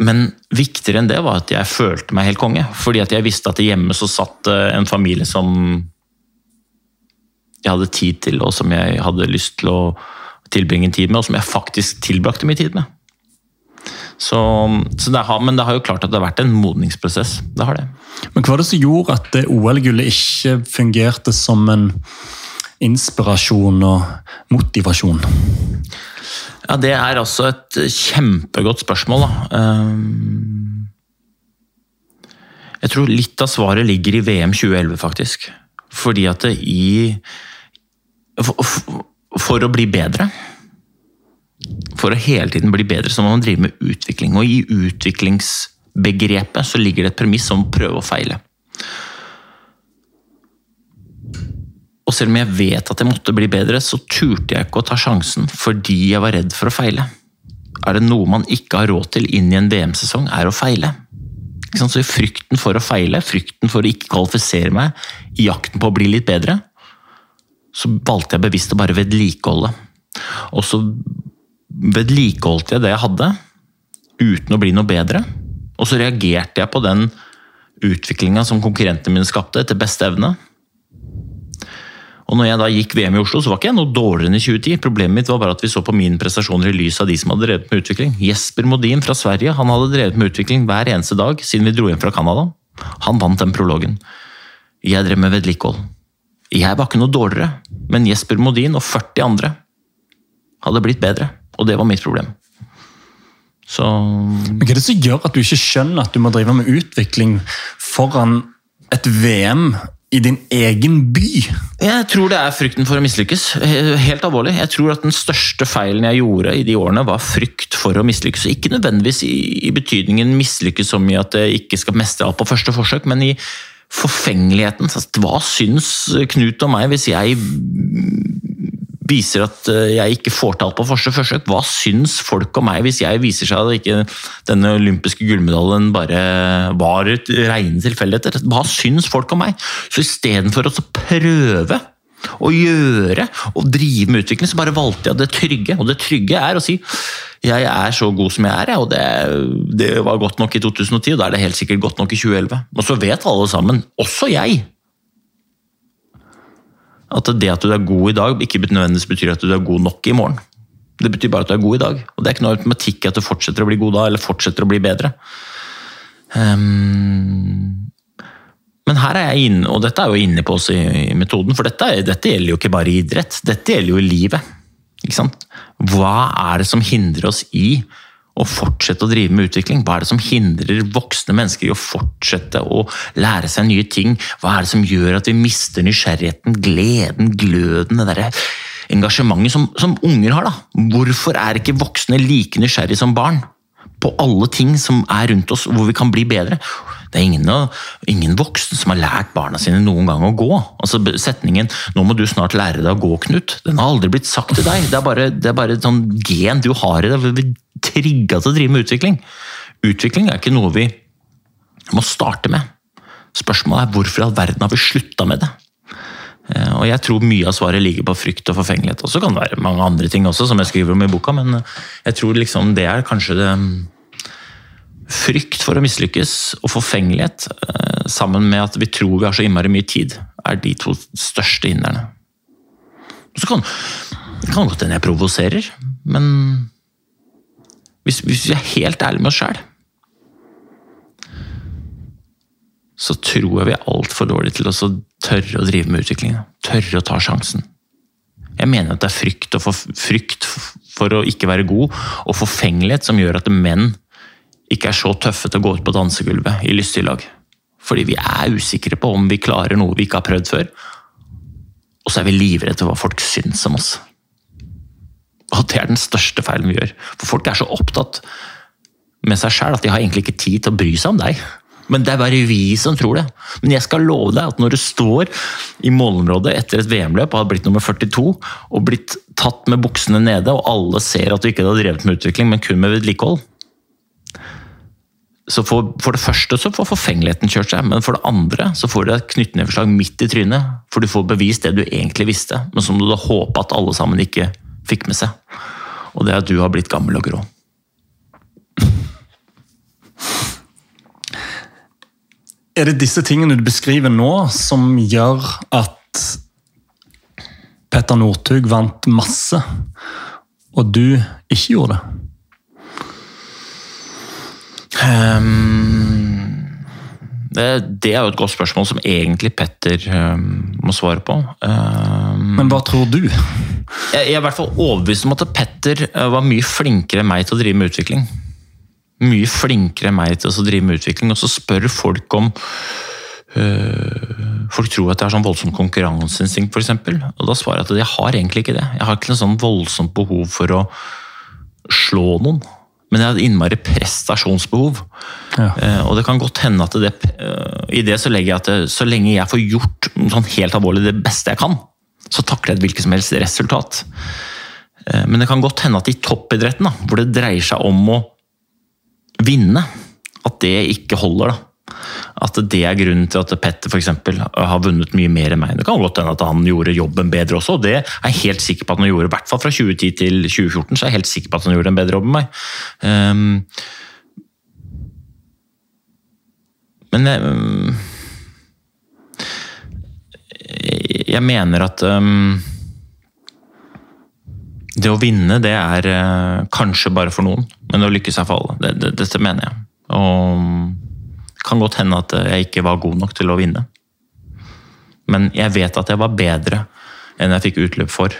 Men viktigere enn det var at jeg følte meg helt konge. Fordi at jeg visste at hjemme så satt eh, en familie som jeg hadde tid til, og som jeg hadde lyst til å tilbringe tid med, og som jeg faktisk tilbrakte mye tid med. Så, så det har, men det har jo klart at det har vært en modningsprosess. Det har det. Men hva var det som gjorde at det OL-gullet ikke fungerte som en inspirasjon og motivasjon? Ja, Det er altså et kjempegodt spørsmål. Da. Ehm, jeg tror litt av svaret ligger i VM 2011, faktisk. Fordi at det i for, å bli bedre For å hele tiden bli bedre, så må man drive med utvikling. Og i utviklingsbegrepet så ligger det et premiss om prøve og feile. Og selv om jeg vet at jeg måtte bli bedre, så turte jeg ikke å ta sjansen fordi jeg var redd for å feile. Er det noe man ikke har råd til inn i en VM-sesong, er å feile. Så frykten for å feile, frykten for å ikke kvalifisere meg, i jakten på å bli litt bedre, så valgte jeg bevisst å bare vedlikeholde. Og så vedlikeholdt jeg det jeg hadde, uten å bli noe bedre. Og så reagerte jeg på den utviklinga som konkurrentene mine skapte, etter beste evne. Og når jeg da gikk VM i Oslo, så var ikke jeg noe dårligere enn i 2010. Problemet mitt var bare at vi så på mine prestasjoner i lys av de som hadde drevet med utvikling. Jesper Modin fra Sverige han hadde drevet med utvikling hver eneste dag siden vi dro hjem fra Canada. Han vant den prologen. Jeg drev med vedlikehold. Jeg var ikke noe dårligere, men Jesper Modin og 40 andre hadde blitt bedre. Og det var mitt problem. Så Men Hva er det som gjør at du ikke skjønner at du må drive med utvikling foran et VM i din egen by? Jeg tror det er frykten for å mislykkes. Helt alvorlig. Jeg tror at den største feilen jeg gjorde i de årene, var frykt for å mislykkes. Ikke nødvendigvis i, i betydningen mislykkes så mye at jeg ikke skal mestre alt på første forsøk, men i forfengeligheten. Hva syns Knut om meg hvis jeg viser at eh, jeg ikke får til alt på første forsøk? Hva syns folk om meg hvis jeg viser seg at ikke denne olympiske gullmedaljen bare var rene tilfeldigheter? Hva syns folk om meg? Så istedenfor å prøve å gjøre og drive med utvikling, så bare valgte jeg det trygge. Og det trygge er å si jeg er så god som jeg er, og det, det var godt nok i 2010, og da er det helt sikkert godt nok i 2011. Og så vet alle sammen, også jeg, at det at du er god i dag, ikke nødvendigvis betyr at du er god nok i morgen. Det betyr bare at du er god i dag. Og det er ikke noe automatikk at du fortsetter å bli god da, eller fortsetter å bli bedre. Um, men her er jeg inne, og dette er jo inne på oss i, i metoden, for dette, dette, gjelder jo ikke bare idrett, dette gjelder jo i livet. Hva er det som hindrer oss i å fortsette å drive med utvikling? Hva er det som hindrer voksne mennesker i å fortsette å lære seg nye ting? Hva er det som gjør at vi mister nysgjerrigheten, gleden, gløden, det derre engasjementet som, som, unger har? da? Hvorfor er ikke voksne like nysgjerrige som barn? På alle ting som er rundt oss, hvor vi kan bli bedre. Det er ingen, ingen voksne som har lært barna sine noen gang å gå. Altså Setningen 'nå må du snart lære deg å gå, Knut', den har aldri blitt sagt til deg. Det er bare, det er bare et sånn gen du har i deg. Vi blir trigga til å drive med utvikling. Utvikling er ikke noe vi må starte med. Spørsmålet er hvorfor i all verden har vi slutta med det? Eh, og Jeg tror mye av svaret ligger på frykt og forfengelighet. Og så kan det være mange andre ting også, som jeg skriver om i boka, men jeg tror liksom det er kanskje det Frykt for å mislykkes og forfengelighet, eh, sammen med at vi tror vi har så innmari mye tid, er de to største hindrene. Så kan det kan godt hende jeg provoserer, men hvis, hvis, vi er helt ærlige med oss sjæl så tror jeg vi er altfor dårlige til å tørre å drive med utvikling. Tørre å ta sjansen. Jeg mener at det er frykt, for, frykt for å ikke være god, og forfengelighet som gjør at menn ikke er så tøffe til å gå ut på dansegulvet i lystig lag. Fordi vi er usikre på om vi klarer noe vi ikke har prøvd før. Og så er vi livredde for hva folk syns om oss. Og det er den største feilen vi gjør. For folk er så opptatt med seg sjæl at de har egentlig ikke tid til å bry seg om deg. Men det er bare vi som tror det. Men jeg skal love deg at når du står i målområdet etter et VM-løp og har blitt nummer 42, og blitt tatt med buksene nede, og alle ser at du ikke har drevet med utvikling, men kun med vedlikehold, så for, for, det første så får forfengeligheten kjørt seg, men for det andre så får du et knyttneveslag midt i trynet. For du får bevist det du egentlig visste, men som du da håper at alle sammen ikke fikk med seg. Og det er at du har blitt gammel og grå. Er det disse tingene du beskriver nå, som gjør at Petter Northug vant masse, og du ikke gjorde det? Um, det, det er jo et godt spørsmål som egentlig Petter um, må svare på. Um, Men hva tror du? jeg, jeg er i hvert fall overbevist om at Petter eh, var mye flinkere enn meg til å drive med utvikling. Mye flinkere enn meg til å drive med utvikling. Og så spør folk om øh, Folk tror at jeg har sånn voldsomt konkurranseinstinkt, f.eks. Og da svarer jeg at jeg har egentlig ikke det. Jeg har ikke noe sånn voldsomt behov for å slå noen. Men jeg har innmari prestasjonsbehov. Ja. Eh, og det kan godt hende at det, eh, i det så legger jeg at det, så lenge jeg får gjort sånn helt alvorlig det beste jeg kan, så takler jeg et hvilket som helst resultat. Eh, men det kan godt hende at i toppidretten, da, hvor det dreier seg om å vinne, at det ikke holder. da. At det er grunnen til at Petter for eksempel, har vunnet mye mer enn meg. Det kan godt hende at han gjorde jobben bedre også, og det er jeg helt sikker på at han gjorde. I hvert fall fra 2010 til 2014 så er jeg helt sikker på at han gjorde en bedre jobb enn meg. Um, men jeg, um, jeg mener at um, det å vinne, det er uh, kanskje bare for noen, men å lykkes er for alle. Det, det, dette mener jeg. Og det kan godt hende at jeg ikke var god nok til å vinne. Men jeg vet at jeg var bedre enn jeg fikk utløp for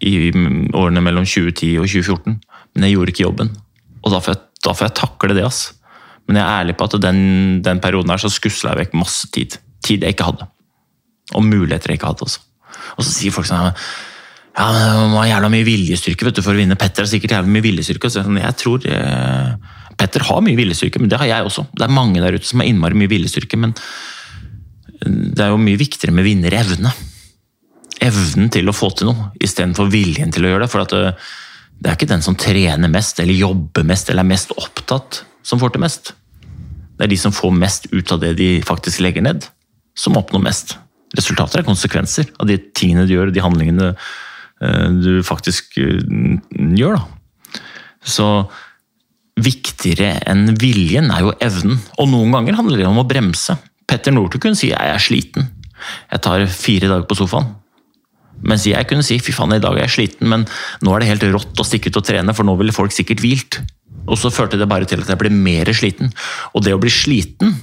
i årene mellom 2010 og 2014. Men jeg gjorde ikke jobben. Og da får jeg, da får jeg takle det. ass. Men jeg er ærlig på at den, den perioden her så skusla jeg vekk masse tid. Tid jeg ikke hadde. Og muligheter jeg ikke hadde også. Og så sier folk sånn ja, man må ha jævla mye viljestyrke vet du, for å vinne. Petter har sikkert jævla mye viljestyrke. Så jeg tror eh, Petter har mye viljestyrke, men det har jeg også. Det er mange der ute som har innmari mye viljestyrke, men det er jo mye viktigere med vinnerevne. Evnen til å få til noe, istedenfor viljen til å gjøre det. For det, det er ikke den som trener mest, eller jobber mest, eller er mest opptatt, som får til mest. Det er de som får mest ut av det de faktisk legger ned, som oppnår mest. Resultater er konsekvenser av de tingene du gjør, de handlingene du faktisk gjør. Da. Så viktigere enn viljen er jo evnen. Og noen ganger handler det om å bremse. Petter Northug kunne si 'jeg er sliten'. Jeg tar fire dager på sofaen. Mens jeg kunne si 'fy faen, i dag er jeg sliten', men nå er det helt rått å stikke ut og trene, for nå ville folk sikkert hvilt. Og så førte det bare til at jeg ble mer sliten. Og det å bli sliten,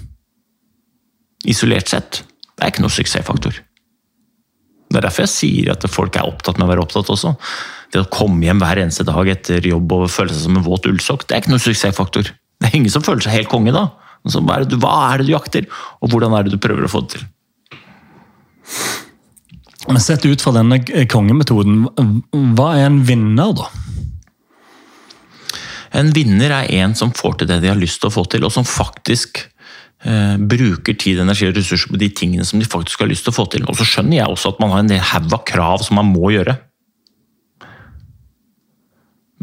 isolert sett, det er ikke noe suksessfaktor. Det er derfor jeg sier at folk er opptatt med å være opptatt også. Det å komme hjem hver eneste dag etter jobb og føle seg som en våt ullsokk, det er ikke noen suksessfaktor. Det er ingen som føler seg helt konge da. Så hva, er det hva er det du jakter, og hvordan er det du prøver å få det til? Men Sett ut fra denne kongemetoden, hva er en vinner, da? En vinner er en som får til det de har lyst til å få til, og som faktisk eh, bruker tid, energi og ressurser på de tingene som de faktisk har lyst til å få til. Og så skjønner jeg også at man har en haug av krav som man må gjøre.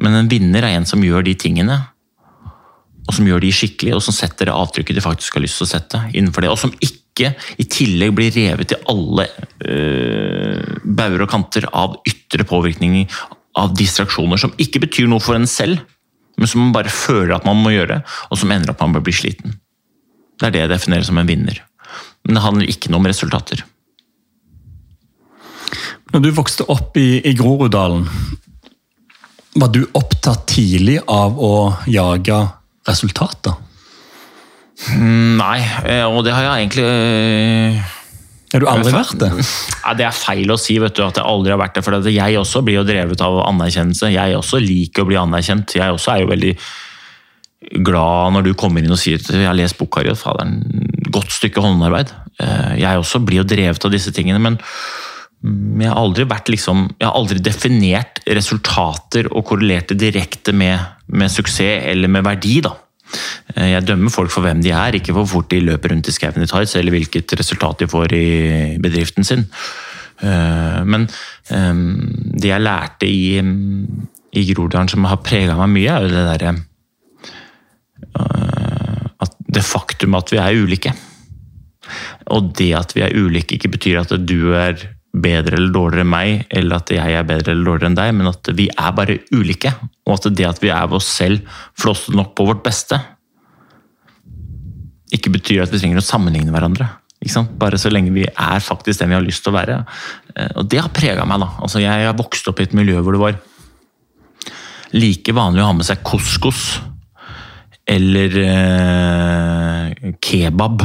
Men en vinner er en som gjør de tingene, og som gjør de skikkelig, og som setter det avtrykket de faktisk har lyst til å sette innenfor det. Og som ikke i tillegg blir revet i alle øh, bauger og kanter av ytre påvirkninger, av distraksjoner som ikke betyr noe for en selv, men som man bare føler at man må gjøre, og som ender opp med å bli sliten. Det er det jeg definerer som en vinner. Men det handler ikke noe om resultater. Når du vokste opp i, i Groruddalen, var du opptatt tidlig av å jage resultater? Nei, og det har jeg egentlig har du aldri vært det? Ja, det er feil å si vet du, at jeg aldri har vært det. For jeg også blir jo drevet av anerkjennelse. Jeg også liker å bli anerkjent. Jeg også er jo veldig glad når du kommer inn og sier at jeg har lest boka di. Fader, et godt stykke håndarbeid. Jeg også blir jo drevet av disse tingene. men jeg har aldri liksom, jeg har aldri definert resultater og korrelert det direkte med, med, suksess eller med verdi. da. Jeg dømmer folk for hvem de er, ikke for hvor fort de løper rundt i skauen i tights, eller hvilket resultat de får i bedriften sin. Men det jeg lærte i, i Groruddalen som har prega meg mye, er jo det derre at Det faktum at vi er ulike. Og det at vi er ulike, ikke betyr at du er bedre eller dårligere enn meg, eller at jeg er bedre eller dårligere enn deg, men at vi er bare ulike. Og at det at vi er oss selv flåste nok på vårt beste, ikke betyr at vi trenger å sammenligne hverandre. Bare så lenge vi er faktisk den vi har lyst til å være. Eh, og det har prega meg. da. Altså, jeg har vokst opp i et miljø hvor det var like vanlig å ha med seg couscous eller eh, kebab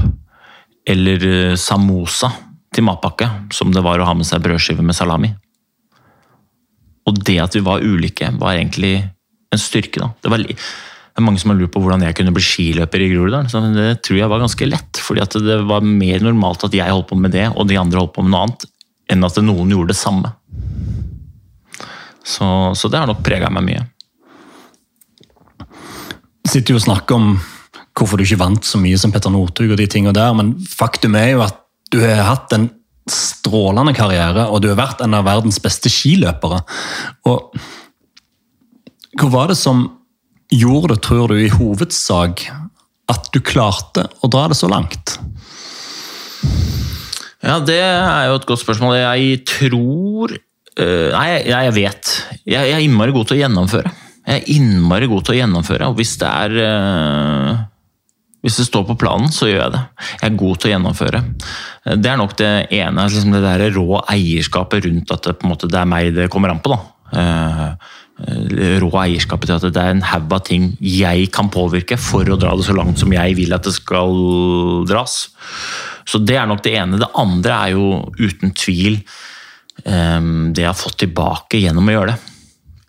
eller eh, samosa til matpakke som det var å ha med seg brødskive med salami. Og det at vi var ulike, var egentlig en styrke. da. Det var det er mange som har lurt på hvordan jeg kunne bli skiløper i Groruddalen. Det tror jeg var ganske lett, fordi det var mer normalt at jeg holdt på med det, og de andre holdt på med noe annet, enn at noen gjorde det samme. Så, så det har nok prega meg mye. Sitter jo og snakker om hvorfor du ikke vant så mye som Petter Northug, og de tingene der, men faktum er jo at du har hatt en strålende karriere, og du har vært en av verdens beste skiløpere. Og hva var det som gjorde det, tror du, i hovedsak at du klarte å dra det så langt? Ja, det er jo et godt spørsmål. Jeg tror uh, Nei, jeg, vet. Jeg, er innmari god til å gjennomføre. Jeg er innmari god til å gjennomføre, og hvis det er uh, hvis det står på planen, så gjør jeg det. Jeg er god til å gjennomføre. Det er nok det ene, liksom det der rå eierskapet rundt at det, måte, det er meg det kommer an på. da. Uh, Eh, rå eierskapet til at det er en haug av ting jeg kan påvirke for å dra det så langt som jeg vil at det skal dras. Så det er nok det ene. Det andre er jo uten tvil um, det jeg har fått tilbake gjennom å gjøre det.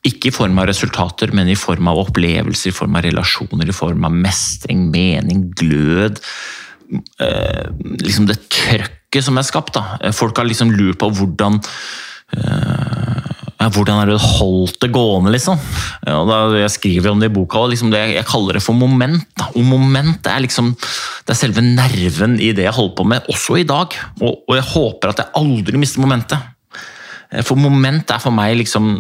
Ikke i form av resultater, men i form av opplevelser, i form av relasjoner, i form av mestring, mening, glød. Uh, liksom det trøkket som er skapt. Da. Folk har liksom lurt på hvordan uh, hvordan det du holdt det gående, liksom? Ja, da, jeg skriver om det i boka, og liksom det, jeg kaller det for moment. Da. Og moment er liksom det er selve nerven i det jeg holder på med, også i dag. Og, og jeg håper at jeg aldri mister momentet. For moment er for meg liksom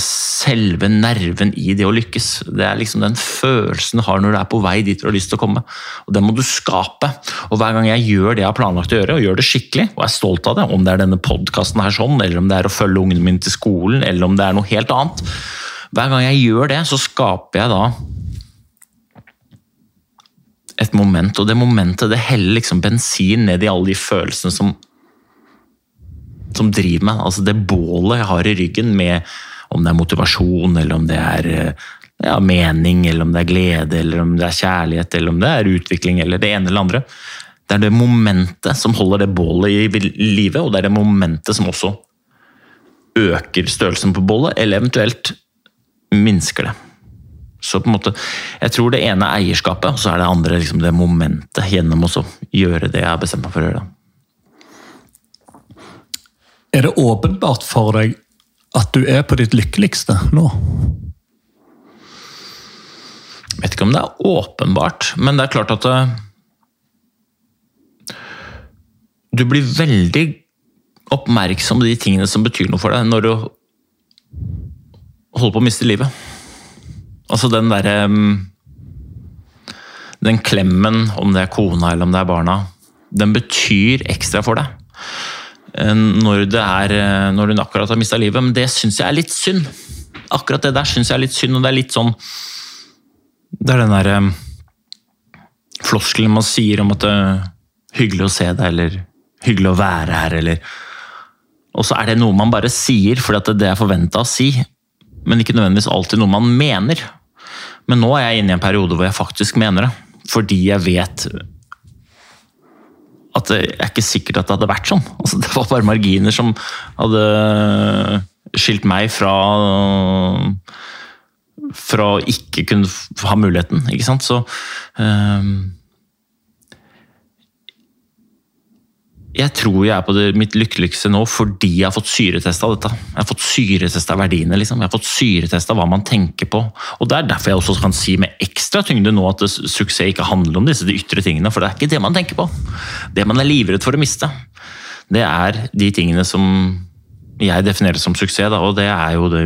selve nerven i det å lykkes. Det er liksom den følelsen du har når du er på vei dit du har lyst til å komme. Og Den må du skape. Og Hver gang jeg gjør det jeg har planlagt å gjøre, og gjør det skikkelig, og er stolt av det, om det er denne podkasten her sånn, eller om det er å følge ungene mine til skolen, eller om det er noe helt annet Hver gang jeg gjør det, så skaper jeg da et moment, og det momentet det heller liksom bensin ned i alle de følelsene som som driver meg. Altså det bålet jeg har i ryggen med om det er motivasjon, eller om det er eh, ja, mening, eller om det er glede, eller om det er kjærlighet, eller om det er utvikling, eller det ene eller andre. Det er det momentet som holder det bålet i live, og det er det momentet som også øker størrelsen på bålet, eller eventuelt minsker det. Så på en måte, Jeg tror det ene er eierskapet, og så er det andre liksom det momentet gjennom å gjøre det jeg har bestemt meg for å gjøre. Er det åpenbart for deg at du er på ditt lykkeligste nå? Jeg vet ikke om det er åpenbart, men det er klart at eh, Du blir veldig oppmerksom på de tingene som betyr noe for deg, når du holder på å miste livet. Altså den derre mm, Den klemmen, om det er kona eller om det er barna, den betyr ekstra for deg. Eh, når, er, eh, når hun akkurat har mista livet, men det syns jeg er litt synd. Akkurat det der syns jeg er litt synd, og det er litt sånn Det er den derre eh, floskelen man sier om at det er hyggelig å se deg, eller hyggelig å være her, eller Og så er det noe man bare sier fordi det er forventa å si, men ikke nødvendigvis alltid noe man mener. Men nå er jeg inne i en periode hvor jeg faktisk mener det. Fordi jeg vet at det er ikke sikkert at det hadde vært sånn. Altså, det var bare marginer som hadde skilt meg fra fra å ikke kunne ha muligheten, ikke sant. Så um, Jeg tror jeg er på det, mitt lykkeligste nå fordi jeg har fått syretesta dette. Jeg har fått syretesta verdiene. liksom. Jeg har fått syretesta hva man tenker på. Og Det er derfor jeg også kan si med ekstra tyngde nå at suksess ikke handler om disse de ytre tingene. For det er ikke det man tenker på. Det man er livredd for å miste, det er de tingene som jeg definerer som suksess. Da, og det er jo det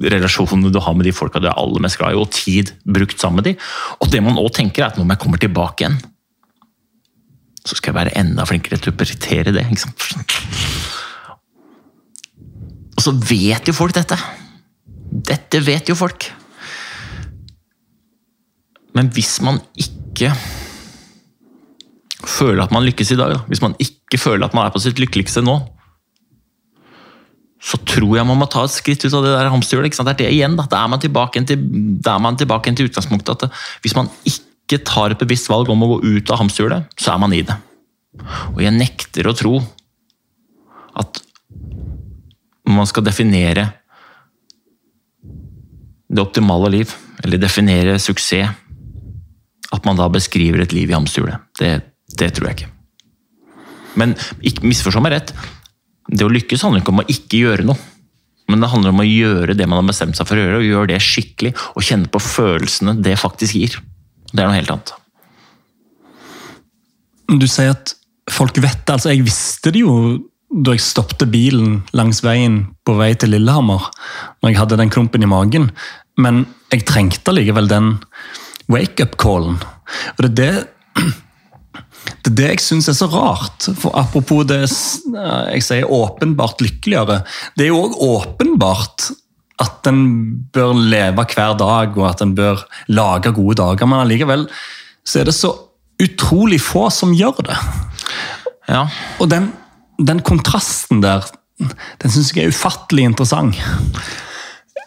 relasjonene du har med de folka du er aller mest glad i, og tid brukt sammen med de. Og det man òg tenker, er at når jeg kommer tilbake igjen så skal jeg være enda flinkere til å prioritere det. ikke sant? Og så vet jo folk dette. Dette vet jo folk. Men hvis man ikke føler at man lykkes i dag, da. hvis man ikke føler at man er på sitt lykkeligste nå, så tror jeg man må ta et skritt ut av det der hamsterhjulet. Det er det igjen, da. Da er man tilbake til, er man tilbake til utgangspunktet at hvis man ikke tar et bevisst valg om å gå ut av hamsterhjulet, så er man i det. Og jeg nekter å tro at man skal definere det optimale liv, eller definere suksess, at man da beskriver et liv i hamsterhjulet. Det, det tror jeg ikke. Men ikke misforstå meg rett, det å lykkes handler ikke om å ikke gjøre noe. Men det handler om å gjøre det man har bestemt seg for å gjøre, og gjøre det skikkelig. Og kjenne på følelsene det faktisk gir. Det er noe helt annet. Du sier at folk vet det. Altså, jeg visste det jo da jeg stoppet bilen langs veien på vei til Lillehammer, når jeg hadde den klumpen i magen. Men jeg trengte likevel den wake-up-callen. Og det er det det er det jeg syns er så rart. For Apropos det jeg sier åpenbart lykkeligere. Det er jo òg åpenbart at en bør leve hver dag, og at en bør lage gode dager. Men allikevel så er det så utrolig få som gjør det. Ja. Og den, den kontrasten der, den syns jeg er ufattelig interessant.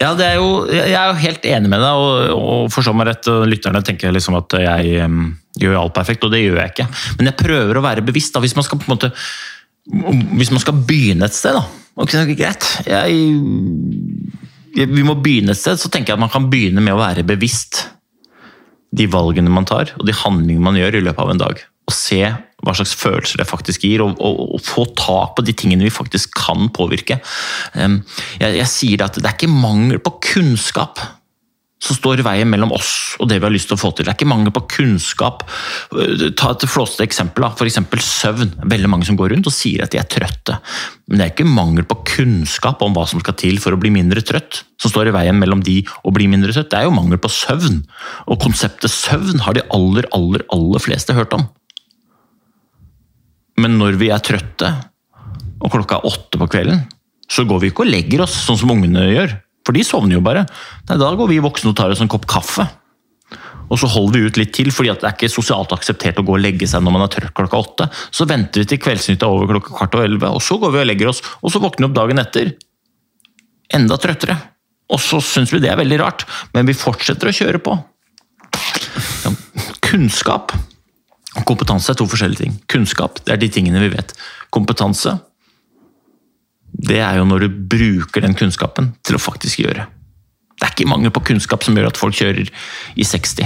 Ja, er jo, jeg er jo helt enig med deg, og, og forstå meg rett, lytterne tenker liksom at jeg um, gjør alt perfekt, og det gjør jeg ikke. Men jeg prøver å være bevisst. da, Hvis man skal på en måte, hvis man skal begynne et sted, da. Ok, greit. Jeg, jeg, vi må begynne et sted, så tenker jeg at man kan begynne med å være bevisst de valgene man tar, og de handlingene man gjør i løpet av en dag. Og se hva slags følelser det faktisk gir, og, og, og få tak på de tingene vi faktisk kan påvirke. Jeg, jeg sier at det er ikke mangel på kunnskap som står i veien mellom oss og det vi har lyst til å få til. Det er ikke mangel på kunnskap. Ta et flåsete eksempel, f.eks. søvn. Veldig mange som går rundt og sier at de er trøtte. Men det er ikke mangel på kunnskap om hva som skal til for å bli mindre trøtt, som står i veien mellom de og bli mindre trøtt. Det er jo mangel på søvn. Og konseptet søvn har de aller, aller, aller fleste hørt om. Men når vi er trøtte, og klokka er åtte på kvelden, så går vi ikke og legger oss sånn som ungene gjør. For de sovner jo bare. Nei, Da går vi voksne og tar oss en kopp kaffe. Og så holder vi ut litt til, fordi det er ikke sosialt akseptert å gå og legge seg når man er trøtt klokka åtte. Så venter vi til Kveldsnytt er over klokka kvart over elleve, og så går vi og legger oss. Og så våkner vi opp dagen etter enda trøttere. Og så syns vi det er veldig rart, men vi fortsetter å kjøre på. Kunnskap og Kompetanse er to forskjellige ting. Kunnskap det er de tingene vi vet. Kompetanse det er jo når du bruker den kunnskapen til å faktisk gjøre. Det er ikke mangel på kunnskap som gjør at folk kjører i 60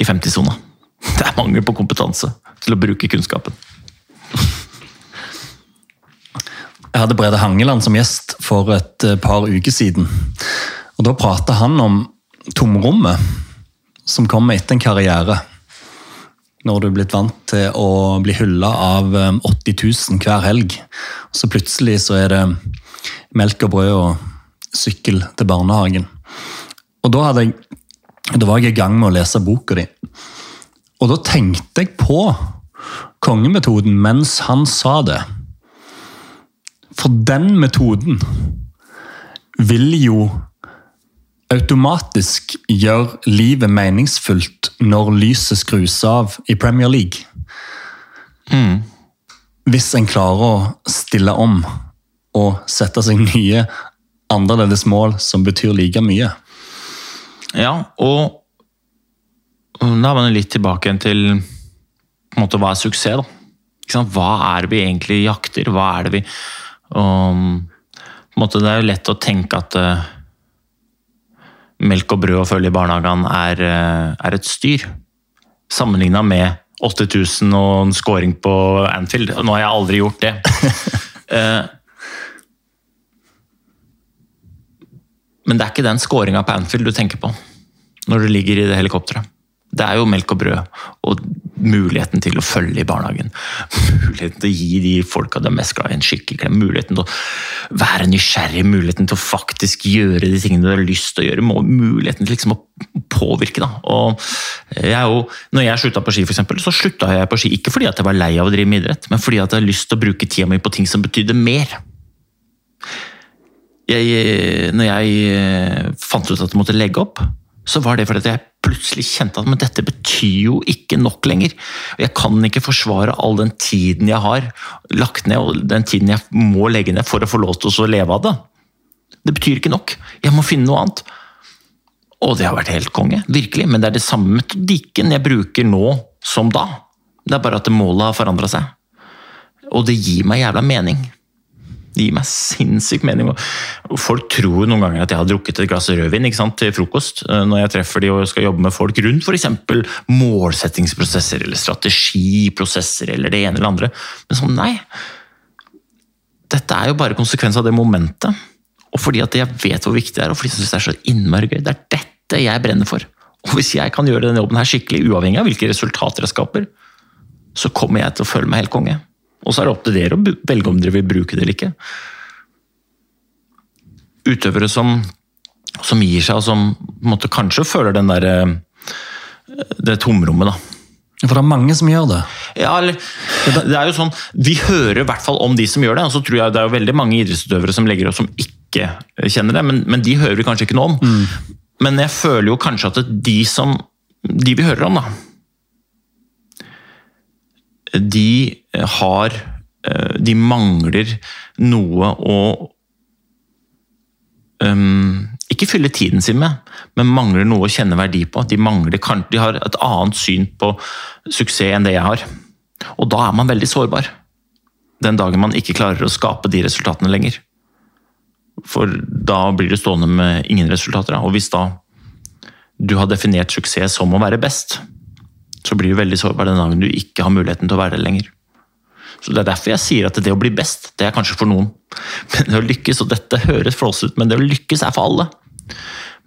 i 50-sona. Det er mangel på kompetanse til å bruke kunnskapen. Jeg hadde Brede Hangeland som gjest for et eh, par uker siden. Og Da prata han om tomrommet som kommer etter en karriere når du er blitt vant til å bli hylla av 80 um, 000 hver helg. Så plutselig så er det melk og brød og sykkel til barnehagen. Og da, jeg, da var jeg i gang med å lese boka di. Og da tenkte jeg på kongemetoden mens han sa det. For den metoden vil jo automatisk gjør livet meningsfullt når lyset skrus av i Premier League. Mm. Hvis en klarer å stille om og sette seg nye annerledes mål som betyr like mye. Ja, og da er man litt tilbake til måte, hva er suksess. da? Hva er det vi egentlig jakter? Hva er det vi um, måte, Det er jo lett å tenke at uh, melk og brød og følge i barnehagen er, eh, er, et styr. Sammenligna med 8000 og en scoring på Anfield. Nå har jeg aldri gjort det. Eh, men det er ikke den scoringa på Anfield du tenker på når du ligger i det helikopteret. Det er jo melk og brød og muligheten til å følge i barnehagen. Muligheten til å gi de folka du er mest glad i, en skikkelig klem. Muligheten til å være nysgjerrig, muligheten til å faktisk gjøre de tingene du har lyst til å gjøre. Muligheten til liksom å påvirke. Da. Og jeg jo, når jeg slutta på ski, for eksempel, så slutta jeg på ski ikke fordi jeg var lei av å drive med idrett, men fordi jeg hadde lyst til å bruke tida mi på ting som betydde mer. Jeg, når jeg eh, fant ut at jeg måtte legge opp, så var det fordi jeg plutselig kjente at men dette betyr jo ikke nok lenger. Jeg kan ikke forsvare all den tiden jeg har lagt ned, og den tiden jeg må legge ned for å få lov til å leve av det. Det betyr ikke nok. Jeg må finne noe annet. Og det har vært helt konge, virkelig. Men det er det samme metodikken jeg bruker nå som da. Det er bare at målet har forandra seg. Og det gir meg jævla mening. Det gir meg sinnssyk mening. Folk tror noen ganger at jeg har drukket et glass rødvin til frokost eh, når jeg treffer de og skal jobbe med folk rundt f.eks. målsettingsprosesser eller strategiprosesser eller det ene eller andre. Men sånn, nei. Dette er jo bare konsekvens av det momentet. Og fordi at jeg vet hvor viktig det er, og fordi jeg syns det er så innmari gøy. Det er dette jeg brenner for. Og hvis jeg kan gjøre denne jobben her skikkelig, uavhengig av hvilke resultater jeg skaper, så kommer jeg til å føle meg helt konge. Og så er det opp til dere å velge om dere vil bruke det eller ikke. Utøvere som, som gir seg, og som måte, kanskje føler den der, eh, det tomrommet, da. For det er mange som gjør det? Ja, eller, det er jo sånn, Vi hører i hvert fall om de som gjør det, og så tror jeg det er jo veldig mange idrettsutøvere som legger opp som ikke kjenner det, men, men de hører vi kanskje ikke noe om. Mm. Men jeg føler jo kanskje at de som de vi hører om, da de har eh, De mangler noe å um, Ikke fylle tiden sin med, men mangler noe å kjenne verdi på. De, mangler, de har et annet syn på suksess enn det jeg har. Og da er man veldig sårbar. Den dagen man ikke klarer å skape de resultatene lenger. For da blir du stående med ingen resultater. Og hvis da du har definert suksess som å være best, så blir du veldig sårbar den dagen du ikke har muligheten til å være det lenger. Så Det er derfor jeg sier at det å bli best, det er kanskje for noen. Men det å lykkes, og dette høres flåsete ut, men det å lykkes er for alle.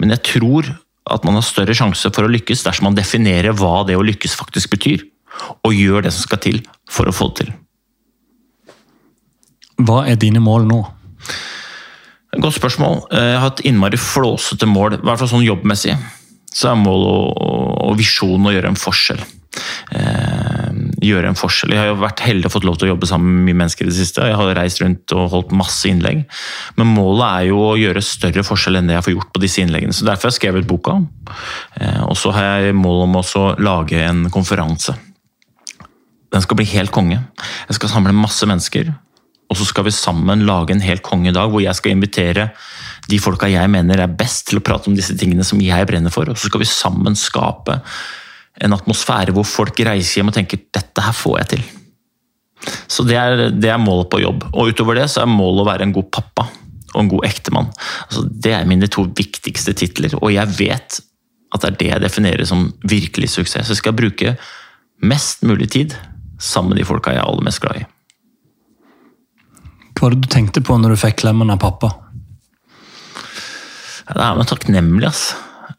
Men jeg tror at man har større sjanse for å lykkes dersom man definerer hva det å lykkes faktisk betyr, og gjør det som skal til for å få det til. Hva er dine mål nå? Godt spørsmål. Jeg har et innmari flåsete mål, i hvert fall sånn jobbmessig så er målet og, visjonen å gjøre en forskjell. Eh, gjøre en forskjell. Jeg har jo vært heldig og fått lov til å jobbe sammen med mye mennesker i det siste. Jeg har reist rundt og holdt masse innlegg. Men målet er jo å gjøre større forskjell enn det jeg får gjort på disse innleggene. så Derfor har jeg skrevet boka. Eh, og så har jeg mål om å lage en konferanse. Den skal bli helt konge. Jeg skal samle masse mennesker. Og så skal vi sammen lage en helt kongedag hvor jeg skal invitere de folka jeg mener er best til å prate om disse tingene som jeg brenner for. Og så skal vi sammen skape en atmosfære hvor folk reiser hjem og tenker 'dette her får jeg til'. Så det er, det er målet på jobb. Og utover det så er målet å være en god pappa og en god ektemann. Altså, det er mine to viktigste titler, og jeg vet at det er det jeg definerer som virkelig suksess. Så jeg skal bruke mest mulig tid sammen med de folka jeg er aller mest glad i. Hva var det du tenkte på når du fikk klemmen av pappa? Det er man takknemlig, ass.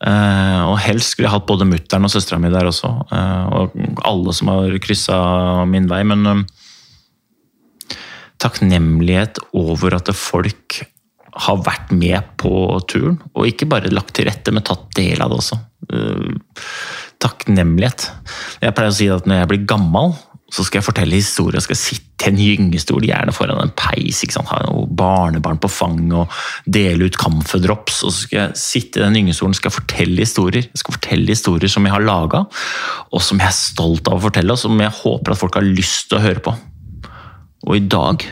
Uh, og helst skulle jeg hatt både mutter'n og søstera mi der også. Uh, og alle som har kryssa min vei. Men um, takknemlighet over at folk har vært med på turen. Og ikke bare lagt til rette, men tatt del av det også. Takknemlighet. Jeg pleier å si at når jeg blir gammel, så skal jeg fortelle historier. Skal sitte i en gyngestol, gjerne foran en peis. Ha barnebarn på fanget og dele ut camphordrops. Og så skal jeg sitte i den gyngestolen og fortelle historier. Jeg skal fortelle historier som jeg har laga, og som jeg er stolt av å fortelle, og som jeg håper at folk har lyst til å høre på. Og i dag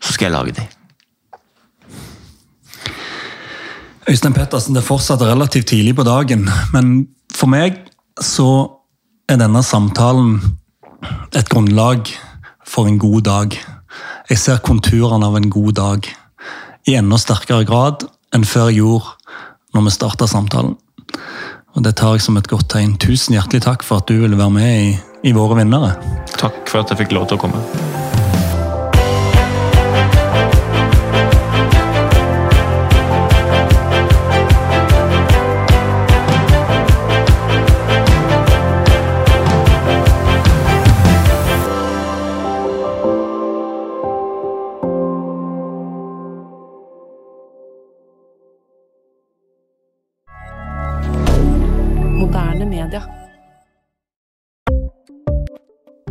så skal jeg lage de. Øystein Pettersen, det er fortsatt relativt tidlig på dagen, men for meg så er denne samtalen et grunnlag for en god dag. Jeg ser konturene av en god dag i enda sterkere grad enn før jeg gjorde når vi starta samtalen. Og Det tar jeg som et godt tegn. Tusen hjertelig takk for at du ville være med i, i Våre vinnere. Takk for at jeg fikk lov til å komme.